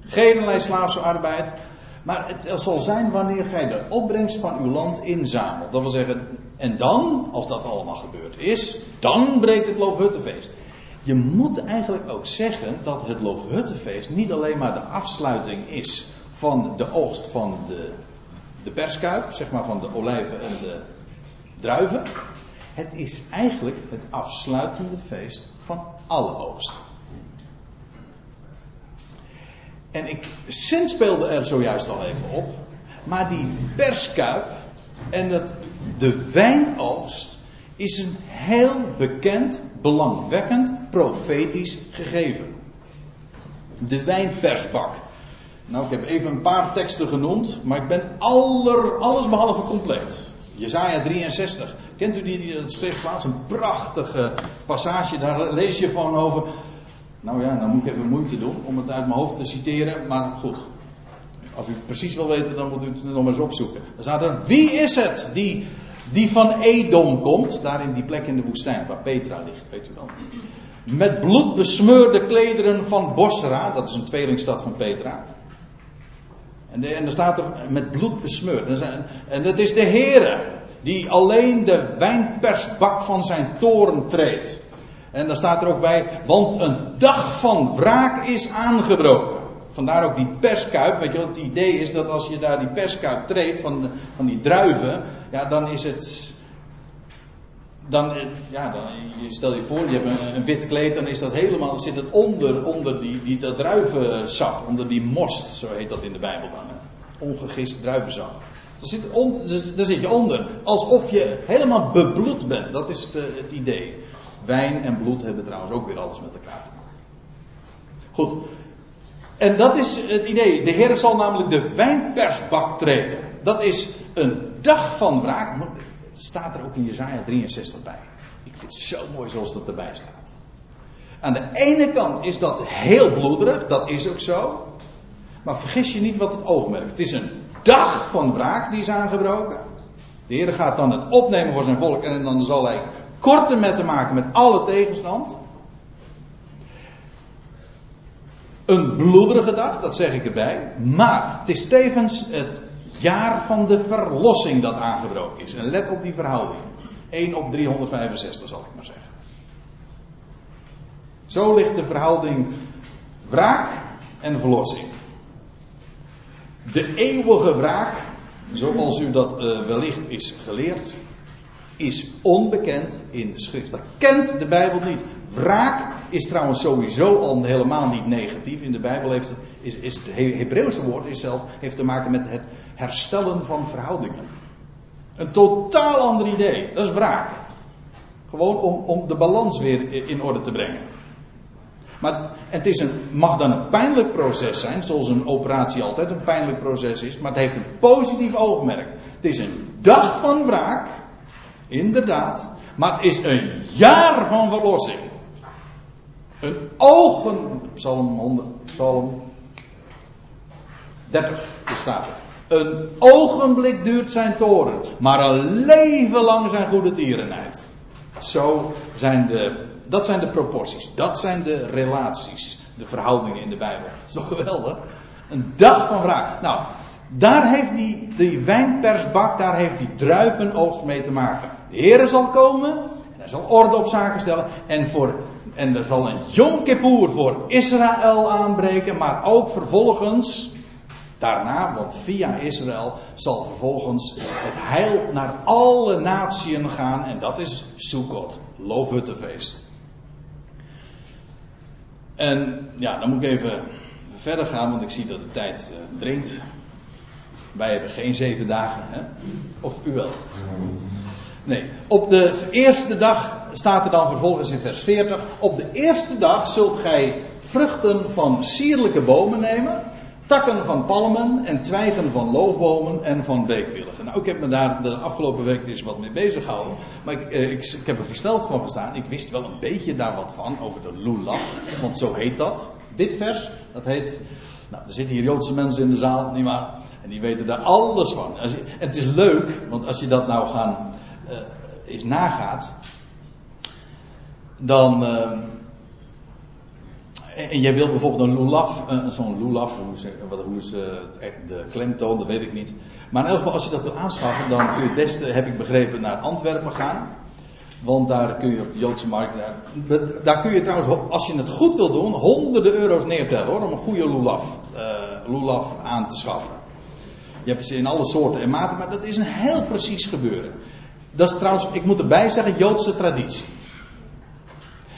[SPEAKER 1] geen slaafse arbeid. Maar het zal zijn wanneer gij de opbrengst van uw land inzamelt. Dat wil zeggen, en dan, als dat allemaal gebeurd is, dan breekt het Loofhuttenfeest. Je moet eigenlijk ook zeggen dat het Loofhuttenfeest niet alleen maar de afsluiting is van de oogst van de, de perskuip, zeg maar van de olijven en de druiven. Het is eigenlijk het afsluitende feest van alle oogst. En ik speelde er zojuist al even op. Maar die perskuip en het, de wijnoogst is een heel bekend, belangwekkend, profetisch gegeven. De wijnpersbak. Nou, ik heb even een paar teksten genoemd, maar ik ben aller, alles behalve compleet. Jezaja 63. Kent u die, die schriftplaats? Een prachtige passage, daar lees je van over. Nou ja, dan moet ik even moeite doen om het uit mijn hoofd te citeren, maar goed. Als u het precies wil weten, dan moet u het nog eens opzoeken. Dan staat er, wie is het die, die van Edom komt? Daar in die plek in de woestijn, waar Petra ligt, weet u wel. Met bloed besmeurde klederen van Bosra, dat is een tweelingstad van Petra. En, de, en er staat er met bloed besmeurd. En dat is de Heere die alleen de wijnpersbak van zijn toren treedt. En daar staat er ook bij, want een dag van wraak is aangebroken. Vandaar ook die perskuip. Weet je, het idee is dat als je daar die perskuip treedt van, van die druiven, ja, dan is het. Dan, ja, dan, stel je voor, je hebt een, wit kleed, dan is dat helemaal, zit het onder, onder die, die, druivensap, onder die most, zo heet dat in de Bijbel dan. Ongegist druivensap. Daar zit, on, daar zit je onder, alsof je helemaal bebloed bent, dat is het idee. Wijn en bloed hebben trouwens ook weer alles met elkaar te maken. Goed. En dat is het idee. De Heer zal namelijk de wijnpersbak treden. Dat is een dag van wraak. Staat er ook in Jezaja 63 bij. Ik vind het zo mooi zoals dat erbij staat. Aan de ene kant is dat heel bloederig, dat is ook zo. Maar vergis je niet wat het oogmerk. Het is een dag van wraak die is aangebroken. De Heer gaat dan het opnemen voor zijn volk en dan zal hij korte metten maken met alle tegenstand. Een bloederige dag, dat zeg ik erbij. Maar het is tevens het jaar van de verlossing dat aangebroken is. En let op die verhouding. 1 op 365 zal ik maar zeggen. Zo ligt de verhouding wraak en verlossing. De eeuwige wraak, zoals u dat uh, wellicht is geleerd, is onbekend in de schrift. Dat kent de Bijbel niet. Wraak is trouwens sowieso al helemaal niet negatief. In de Bijbel heeft, is, is het Hebreeuwse woord is zelf, heeft te maken met het herstellen van verhoudingen. Een totaal ander idee. Dat is wraak. Gewoon om, om de balans weer in orde te brengen. Maar het is een, mag dan een pijnlijk proces zijn, zoals een operatie altijd een pijnlijk proces is, maar het heeft een positief oogmerk. Het is een dag van wraak, inderdaad, maar het is een jaar van verlossing. Een ogen, Psalm 100, Psalm 30, staat het. Een ogenblik duurt zijn toren, maar een leven lang zijn goede tierenheid. Zo zijn de dat zijn de proporties. Dat zijn de relaties. De verhoudingen in de Bijbel. Dat is toch geweldig? Een dag van wraak. Nou, daar heeft die, die wijnpersbak, daar heeft die druivenoogst mee te maken. De Heer zal komen. En hij zal orde op zaken stellen. En, voor, en er zal een Yom Kippur voor Israël aanbreken. Maar ook vervolgens daarna, want via Israël zal vervolgens het heil naar alle naties gaan en dat is Sukkot, Loofhuttenfeest. En ja, dan moet ik even verder gaan, want ik zie dat de tijd uh, dringt. Wij hebben geen zeven dagen, hè? Of u wel? Nee, op de eerste dag staat er dan vervolgens in vers 40. Op de eerste dag zult gij vruchten van sierlijke bomen nemen takken van palmen en twijgen van loofbomen en van beekwilligen. Nou, ik heb me daar de afgelopen week eens wat mee bezig gehouden. Maar ik, eh, ik, ik, heb er versteld van gestaan. Ik wist wel een beetje daar wat van over de lulaf. Want zo heet dat. Dit vers, dat heet. Nou, er zitten hier Joodse mensen in de zaal, nietwaar? En die weten daar alles van. En het is leuk, want als je dat nou gaan eens nagaat. Dan. Uh, en jij wil bijvoorbeeld een lulaf, uh, zo'n lulaf, hoe, is, hoe is uh, de klemtoon, dat weet ik niet. Maar in elk geval, als je dat wil aanschaffen, dan kun je het beste, heb ik begrepen, naar Antwerpen gaan. Want daar kun je op de Joodse markt, daar, kun je trouwens, als je het goed wil doen, honderden euro's neertellen hoor, om een goede lulaf, lulaf aan te schaffen. Je hebt ze in alle soorten en maten, maar dat is een heel precies gebeuren. Dat is trouwens, ik moet erbij zeggen, Joodse traditie.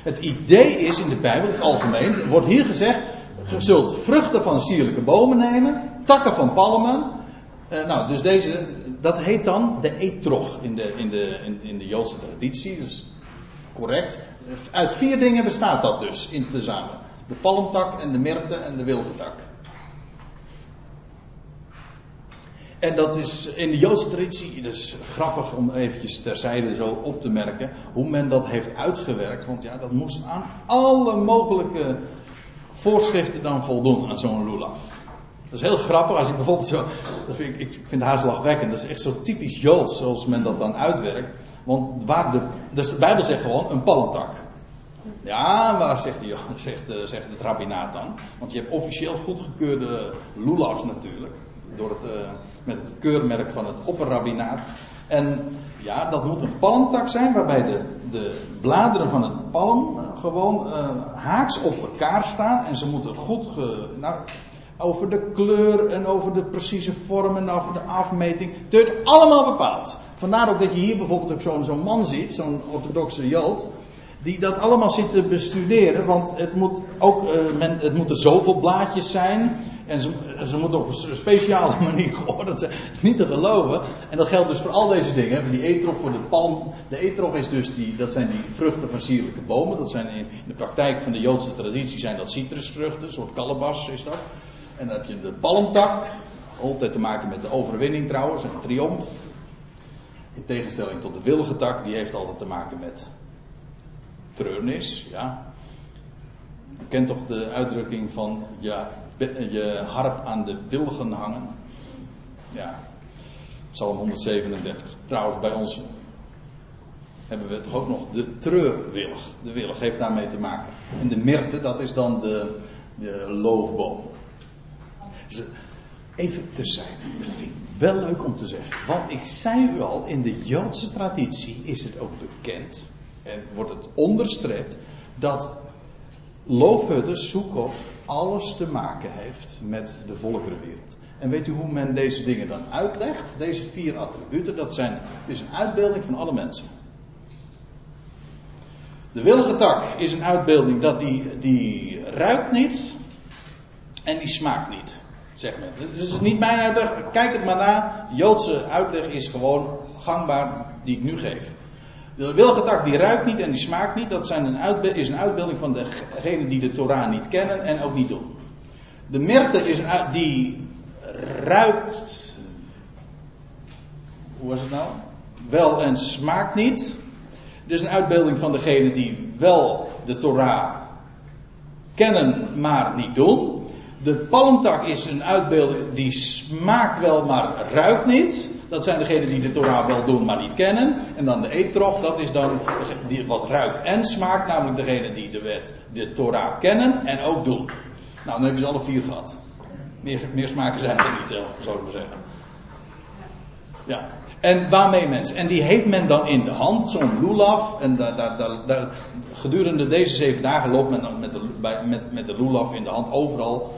[SPEAKER 1] Het idee is in de Bijbel, in het algemeen, wordt hier gezegd: je zult vruchten van sierlijke bomen nemen, takken van palmen. Uh, nou, dus deze, dat heet dan de etrog in de, in de, in, in de Joodse traditie. Dus correct. Uit vier dingen bestaat dat dus in tezamen: de palmtak en de myrte en de wilgetak. En dat is in de Joodse traditie, dus grappig om eventjes terzijde zo op te merken, hoe men dat heeft uitgewerkt. Want ja, dat moest aan alle mogelijke voorschriften dan voldoen aan zo'n lulaf. Dat is heel grappig als je bijvoorbeeld zo, dat vind ik, ik vind haast lachwekkend, dat is echt zo typisch Joods zoals men dat dan uitwerkt. Want waar de, dus de Bijbel zegt gewoon een palmtak. Ja, maar zegt, die, zegt, zegt rabbinaat dan. Want je hebt officieel goedgekeurde lulafs natuurlijk. Door het, uh, met het keurmerk van het opperrabbinaat. En ja, dat moet een palmtak zijn waarbij de, de bladeren van het palm uh, gewoon uh, haaks op elkaar staan. En ze moeten goed nou, over de kleur en over de precieze vorm en over de afmeting. Het wordt allemaal bepaald. Vandaar ook dat je hier bijvoorbeeld ook zo'n zo'n man ziet, zo'n orthodoxe jood. Die dat allemaal zit te bestuderen, want het moet ook, men, het moeten zoveel blaadjes zijn. En ze, ze moeten op een speciale manier geordend zijn. Niet te geloven. En dat geldt dus voor al deze dingen. Voor die etrog, voor de palm. De etrog is dus die, dat zijn die vruchten van sierlijke bomen. Dat zijn in de praktijk van de Joodse traditie zijn dat citrusvruchten. Een soort kalebas is dat. En dan heb je de palmtak. Altijd te maken met de overwinning trouwens. Een triomf. In tegenstelling tot de willige tak. Die heeft altijd te maken met treurnis. Ja. Je kent toch de uitdrukking van ja, je harp aan de wilgen hangen. Ja, Psalm 137. Trouwens, bij ons hebben we toch ook nog de treurwillig. De willig heeft daarmee te maken. En de myrte, dat is dan de, de loofboom. Dus even terzijde. Dat vind ik wel leuk om te zeggen. Want ik zei u al, in de Joodse traditie is het ook bekend. En wordt het onderstreept dat Loofhutte, Soekot, alles te maken heeft met de volkerenwereld. En weet u hoe men deze dingen dan uitlegt? Deze vier attributen, dat zijn, is een uitbeelding van alle mensen. De willige tak is een uitbeelding dat die, die ruikt niet en die smaakt niet. Zeg men. Het is niet mijn uitleg, kijk het maar na. De Joodse uitleg is gewoon gangbaar die ik nu geef. De wilgetak die ruikt niet en die smaakt niet. Dat zijn een is een uitbeelding van degenen die de Torah niet kennen en ook niet doen. De myrte is een die ruikt. Was het nou? Wel en smaakt niet. Dus een uitbeelding van degenen die wel de Torah kennen, maar niet doen. De palmtak is een uitbeelding die smaakt wel, maar ruikt niet. Dat zijn degenen die de Torah wel doen, maar niet kennen. En dan de eetrog, dat is dan die wat ruikt en smaakt. Namelijk degenen die de wet, de Torah kennen en ook doen. Nou, dan hebben ze alle vier gehad. Meer, meer smaken zijn er niet zelf, zou ik maar zeggen. Ja. En waarmee mensen? En die heeft men dan in de hand, zo'n lulaf. En daar, gedurende deze zeven dagen loopt men met de, met, met de lulaf in de hand overal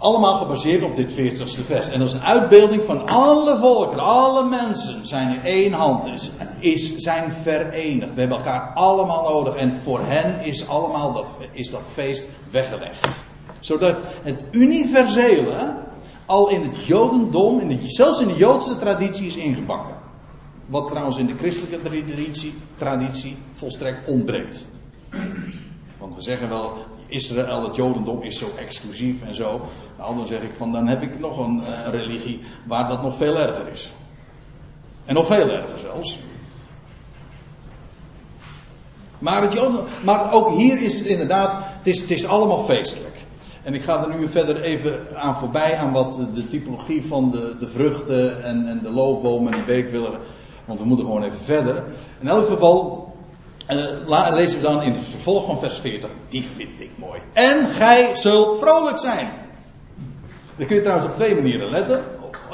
[SPEAKER 1] allemaal gebaseerd op dit 40ste vers. En dat is een uitbeelding van alle volken, alle mensen zijn in één hand, is, is, zijn verenigd. We hebben elkaar allemaal nodig en voor hen is allemaal dat, is dat feest weggelegd. Zodat het universele al in het Jodendom, zelfs in de Joodse traditie is ingebakken. Wat trouwens in de christelijke traditie, traditie volstrekt ontbreekt. Want we zeggen wel, Israël, het Jodendom is zo exclusief en zo. Nou, dan zeg ik van, dan heb ik nog een uh, religie waar dat nog veel erger is. En nog veel erger zelfs. Maar, het maar ook hier is het inderdaad, het is, het is allemaal feestelijk. En ik ga er nu verder even aan voorbij, aan wat de, typologie van de, de vruchten en, en de loofbomen en de beekwillen. Want we moeten gewoon even verder. In elk geval, uh, lezen we dan in het vervolg van vers 40. Die vind ik mooi. En gij zult vrolijk zijn. Dat kun je trouwens op twee manieren eh,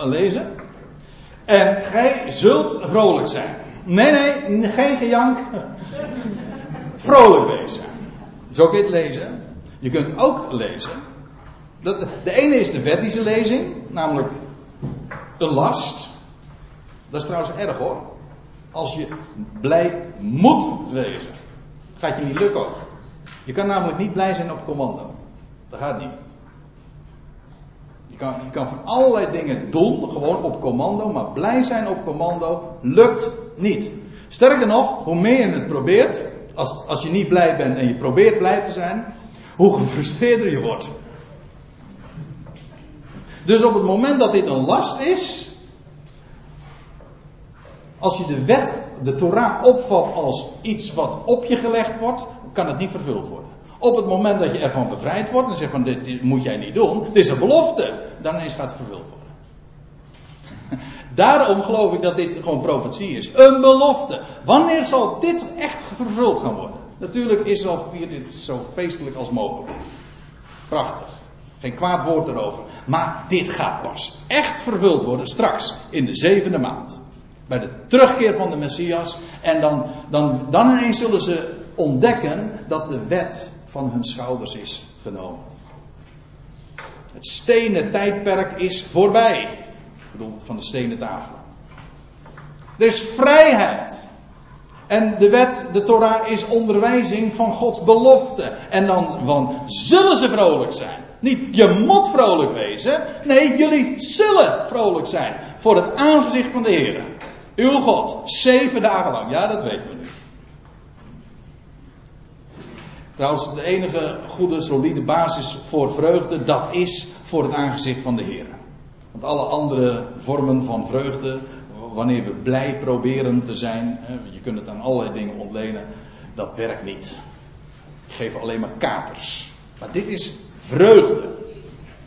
[SPEAKER 1] lezen. En gij zult vrolijk zijn. Nee, nee, geen gejank. vrolijk wezen. Zo kun je het lezen. Je kunt ook lezen. De ene is de wettische lezing, namelijk een last. Dat is trouwens erg hoor als je blij moet wezen. Gaat je niet lukken ook. Je kan namelijk niet blij zijn op commando. Dat gaat niet. Je kan, je kan van allerlei dingen doen, gewoon op commando, maar blij zijn op commando lukt niet. Sterker nog, hoe meer je het probeert, als, als je niet blij bent en je probeert blij te zijn, hoe gefrustreerder je wordt. Dus op het moment dat dit een last is, als je de wet, de Torah opvat als iets wat op je gelegd wordt, kan het niet vervuld worden. Op het moment dat je ervan bevrijd wordt en zegt van dit moet jij niet doen, dit is een belofte, dan gaat het vervuld worden. Daarom geloof ik dat dit gewoon profetie is. Een belofte. Wanneer zal dit echt vervuld gaan worden? Natuurlijk Israël viert dit zo feestelijk als mogelijk. Prachtig. Geen kwaad woord erover. Maar dit gaat pas echt vervuld worden straks in de zevende maand. Bij de terugkeer van de Messias. En dan, dan, dan ineens zullen ze ontdekken dat de wet van hun schouders is genomen. Het stenen tijdperk is voorbij. Ik bedoel, van de stenen tafel. Er is vrijheid. En de wet, de Torah, is onderwijzing van Gods belofte. En dan, dan zullen ze vrolijk zijn. Niet je moet vrolijk wezen. Nee, jullie zullen vrolijk zijn. Voor het aangezicht van de Heer. Uw God. Zeven dagen lang. Ja, dat weten we nu. Trouwens, de enige goede, solide basis voor vreugde, dat is voor het aangezicht van de Heer. Want alle andere vormen van vreugde, wanneer we blij proberen te zijn, je kunt het aan allerlei dingen ontlenen, dat werkt niet. Die geven alleen maar katers. Maar dit is vreugde.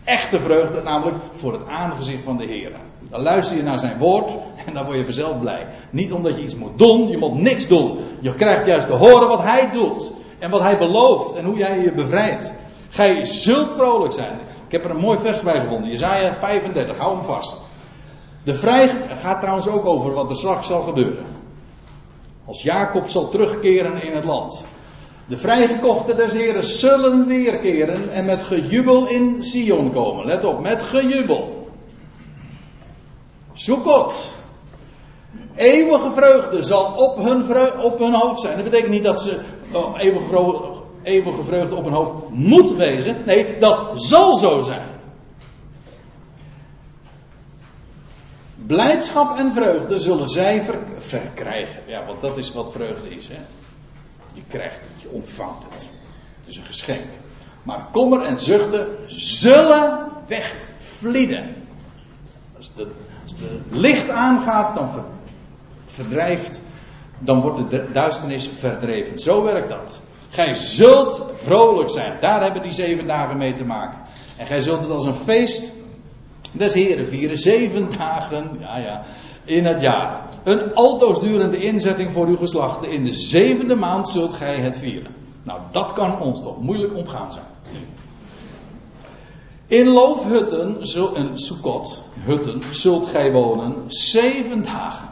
[SPEAKER 1] Echte vreugde, namelijk voor het aangezicht van de Heer. Dan luister je naar zijn woord en dan word je vanzelf blij. Niet omdat je iets moet doen, je moet niks doen. Je krijgt juist te horen wat hij doet. En wat hij belooft en hoe jij je bevrijdt. Gij zult vrolijk zijn. Ik heb er een mooi vers bij gevonden. Jezaja 35, hou hem vast. De vrij gaat trouwens ook over wat er straks zal gebeuren. Als Jacob zal terugkeren in het land. De vrijgekochten des Heren zullen weerkeren en met gejubel in Sion komen. Let op, met gejubel. Zoekot. Eeuwige vreugde zal op hun, op hun hoofd zijn. Dat betekent niet dat ze oh, eeuwige, vreugde, vreugde op hun hoofd moet wezen. Nee, dat zal zo zijn. Blijdschap en vreugde zullen zij verkrijgen. Ja, want dat is wat vreugde is. Hè? Je krijgt het, je ontvangt het. Het is een geschenk. Maar kommer en zuchten zullen wegvlieden. Als, de, als het licht aangaat, dan verdrijft, dan wordt de duisternis verdreven. Zo werkt dat. Gij zult vrolijk zijn. Daar hebben die zeven dagen mee te maken. En gij zult het als een feest des Heren vieren. Zeven dagen, ja ja, in het jaar. Een altoos durende inzetting voor uw geslachten. In de zevende maand zult gij het vieren. Nou, dat kan ons toch moeilijk ontgaan zijn. In loofhutten, een Sukkot, hutten, zult gij wonen zeven dagen.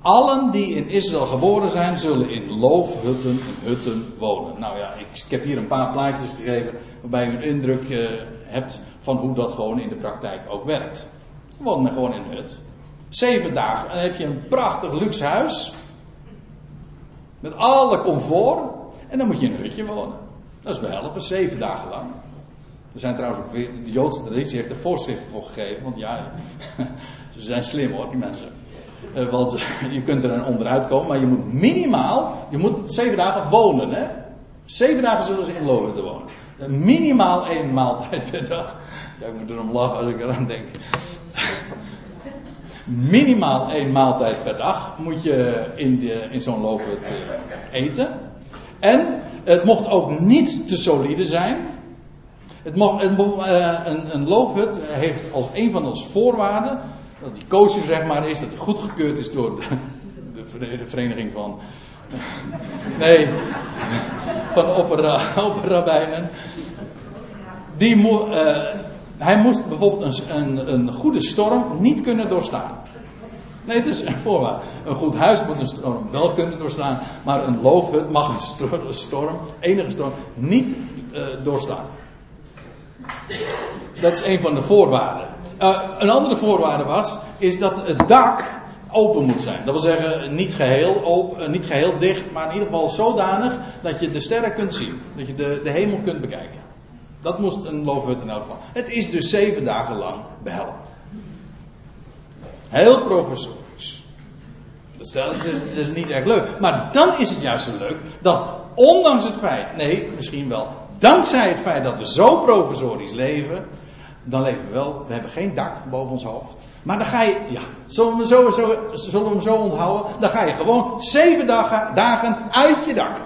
[SPEAKER 1] Allen die in Israël geboren zijn, zullen in loofhutten en hutten wonen. Nou ja, ik, heb hier een paar plaatjes gegeven waarbij u een indruk uh, hebt van hoe dat gewoon in de praktijk ook werkt. Woon men gewoon in een hut. Zeven dagen. En dan heb je een prachtig luxe huis. Met alle comfort. En dan moet je in een hutje wonen. Dat is behelpen, zeven dagen lang. Er zijn trouwens ook weer, de Joodse traditie heeft er voorschriften voor gegeven. Want ja, ze zijn slim hoor, die mensen. Uh, want je kunt er onderuit komen, maar je moet minimaal, je moet zeven dagen wonen. Hè? Zeven dagen zullen ze in Loven te wonen. Minimaal één maaltijd per dag. Ja, ik moet erom lachen als ik eraan denk. Minimaal één maaltijd per dag moet je in, in zo'n loofhut eh, eten. En het mocht ook niet te solide zijn. Het een, eh, een, een loofhut heeft als een van de voorwaarden, dat die koosje zeg maar is, dat het goedgekeurd is door de, de vereniging van Nee, van opperrabijnen. Die mo uh, hij moest bijvoorbeeld een, een, een, goede storm niet kunnen doorstaan. Nee, het is een voorwaarde. Een goed huis moet een storm wel kunnen doorstaan, maar een loofhut mag een storm, enige storm, niet uh, doorstaan. Dat is een van de voorwaarden. Uh, een andere voorwaarde was, is dat het dak open moet zijn. Dat wil zeggen, niet geheel, open, eh, niet geheel dicht, maar in ieder geval zodanig dat je de sterren kunt zien. Dat je de, de hemel kunt bekijken. Dat moest een loofhut in elk geval. Het is dus zeven dagen lang behelpen. Heel professorisch. Dat, is, is niet erg leuk. Maar dan is het juist zo leuk dat ondanks het feit, nee, misschien wel, dankzij het feit dat we zo professorisch leven, dan leven we wel, we hebben geen dak boven ons hoofd. Maar dan ga je, ja, zullen we, zo, zo, zullen we hem zo onthouden? Dan ga je gewoon zeven dagen, dagen uit je dak.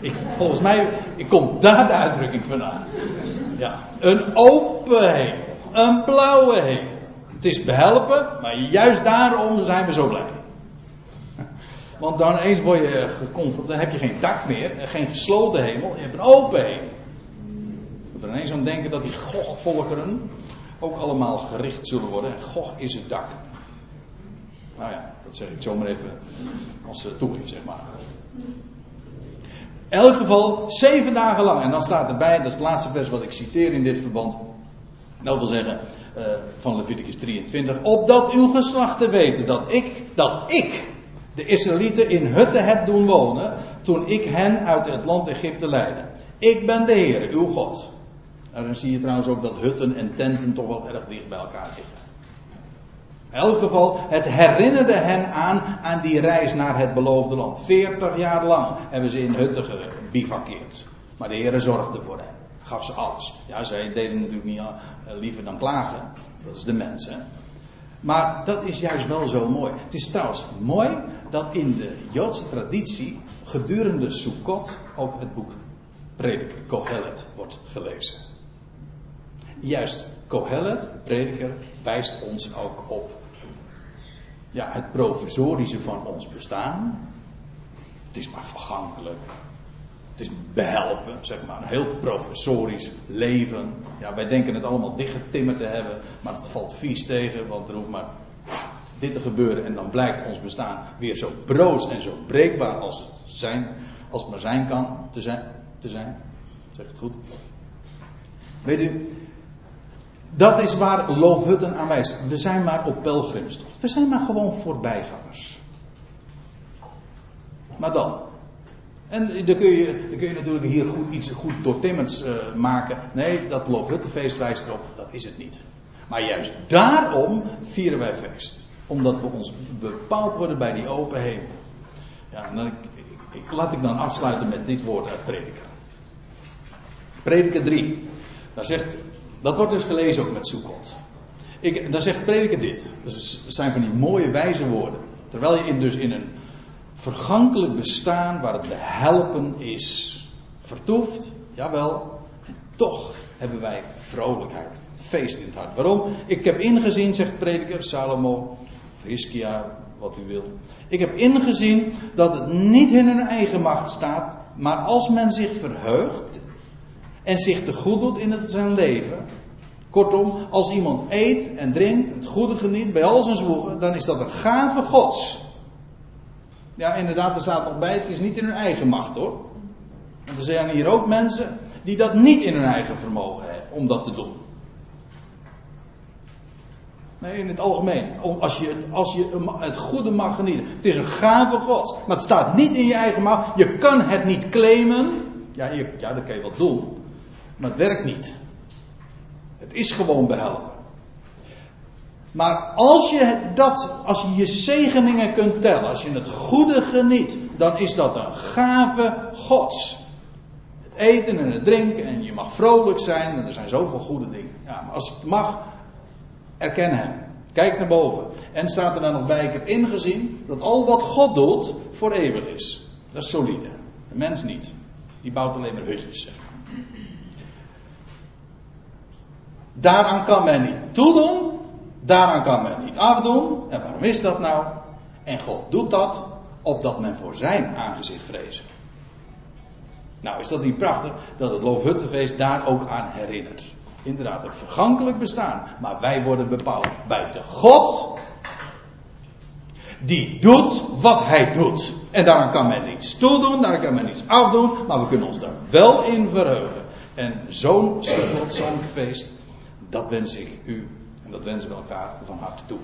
[SPEAKER 1] Ik, volgens mij ik kom daar de uitdrukking vandaan. Ja, een open hemel, een blauwe hemel. Het is behelpen, maar juist daarom zijn we zo blij. Want dan eens word je geconfronteerd, dan heb je geen dak meer, geen gesloten hemel, je hebt een open hemel. Moet er ineens aan denken dat die gochvolkeren, ook allemaal gericht zullen worden. En Gog is het dak. Nou ja, dat zeg ik zomaar even als toegift, zeg maar. In elk geval zeven dagen lang. En dan staat erbij, dat is het laatste vers wat ik citeer in dit verband. Dat wil zeggen, uh, van Leviticus 23. Opdat uw geslachten weten dat ik, dat ik de Israëlieten in hutten heb doen wonen. toen ik hen uit het land Egypte leidde. Ik ben de Heer, uw God. En dan zie je trouwens ook dat hutten en tenten toch wel erg dicht bij elkaar liggen. In elk geval, het herinnerde hen aan, aan die reis naar het beloofde land. 40 jaar lang hebben ze in hutten gebivakkeerd. Maar de Heer zorgde voor hen. Gaf ze alles. Ja, zij deden natuurlijk niet uh, liever dan klagen. Dat is de mens, hè. Maar dat is juist wel zo mooi. Het is trouwens mooi dat in de Joodse traditie gedurende Sukkot ook het boek Prediker, Kohelet, wordt gelezen. Juist Kohelet, prediker, wijst ons ook op ja, het provisorische van ons bestaan. Het is maar vergankelijk. Het is behelpen, zeg maar. Een heel professorisch leven. Ja, wij denken het allemaal dichtgetimmerd te hebben, maar het valt vies tegen, want er hoeft maar dit te gebeuren en dan blijkt ons bestaan weer zo broos en zo breekbaar als het, zijn, als het maar zijn kan te zijn. Te zijn. Zeg het goed? Weet u, dat is waar Loofhutten aan wijst. We zijn maar op pelgrimstocht. We zijn maar gewoon voorbijgangers. Maar dan. En dan kun je, kun je natuurlijk hier goed, iets goed doortimmerds uh, maken. Nee, dat Loofhuttenfeest wijst erop. Dat is het niet. Maar juist daarom vieren wij feest. Omdat we ons bepaald worden bij die open hemel. Ja, dan, ik, laat ik dan afsluiten met dit woord uit Prediker. Prediker 3. Daar zegt dat wordt dus gelezen ook met Soekot. Ik, dan zegt prediker dit. Het zijn van die mooie wijze woorden. Terwijl je in, dus in een vergankelijk bestaan waar het behelpen is vertoeft. Jawel. En toch hebben wij vrolijkheid. Feest in het hart. Waarom? Ik heb ingezien, zegt prediker Salomo. Of Hiskia, wat u wil. Ik heb ingezien dat het niet in hun eigen macht staat. Maar als men zich verheugt en zich te goed doet in het zijn leven. Kortom, als iemand eet en drinkt, het goede geniet bij al zijn zwoegen, dan is dat een gave gods. Ja, inderdaad, er staat nog bij, het is niet in hun eigen macht hoor. Want er zijn hier ook mensen die dat niet in hun eigen vermogen hebben om dat te doen. Nee, in het algemeen. Als je, als je het goede mag genieten. Het is een gave gods. Maar het staat niet in je eigen macht. Je kan het niet claimen. Ja, je, ja dat kan je wel doen. Maar het werkt niet. Het is gewoon behelpen. Maar als je dat, als je je zegeningen kunt tellen, als je het goede geniet, dan is dat een gave Gods. Het eten en het drinken en je mag vrolijk zijn er zijn zoveel goede dingen. Ja, maar als het mag, erken hem. Kijk naar boven. En staat er dan nog bij, ik heb ingezien dat al wat God doet voor eeuwig is. Dat is solide. De mens niet. Die bouwt alleen maar hutjes, zeg Daaraan kan men niet toedoen. Daaraan kan men niet afdoen. En waarom is dat nou? En God doet dat opdat men voor zijn aangezicht vrezen. Nou, is dat niet prachtig dat het Loofhuttenfeest daar ook aan herinnert? Inderdaad, een vergankelijk bestaan. Maar wij worden bepaald bij de God die doet wat hij doet. En daaraan kan men niets toedoen, daar kan men niets afdoen, maar we kunnen ons daar wel in verheugen. En zo'n zo'n feest dat wens ik u en dat wensen we elkaar van harte toe.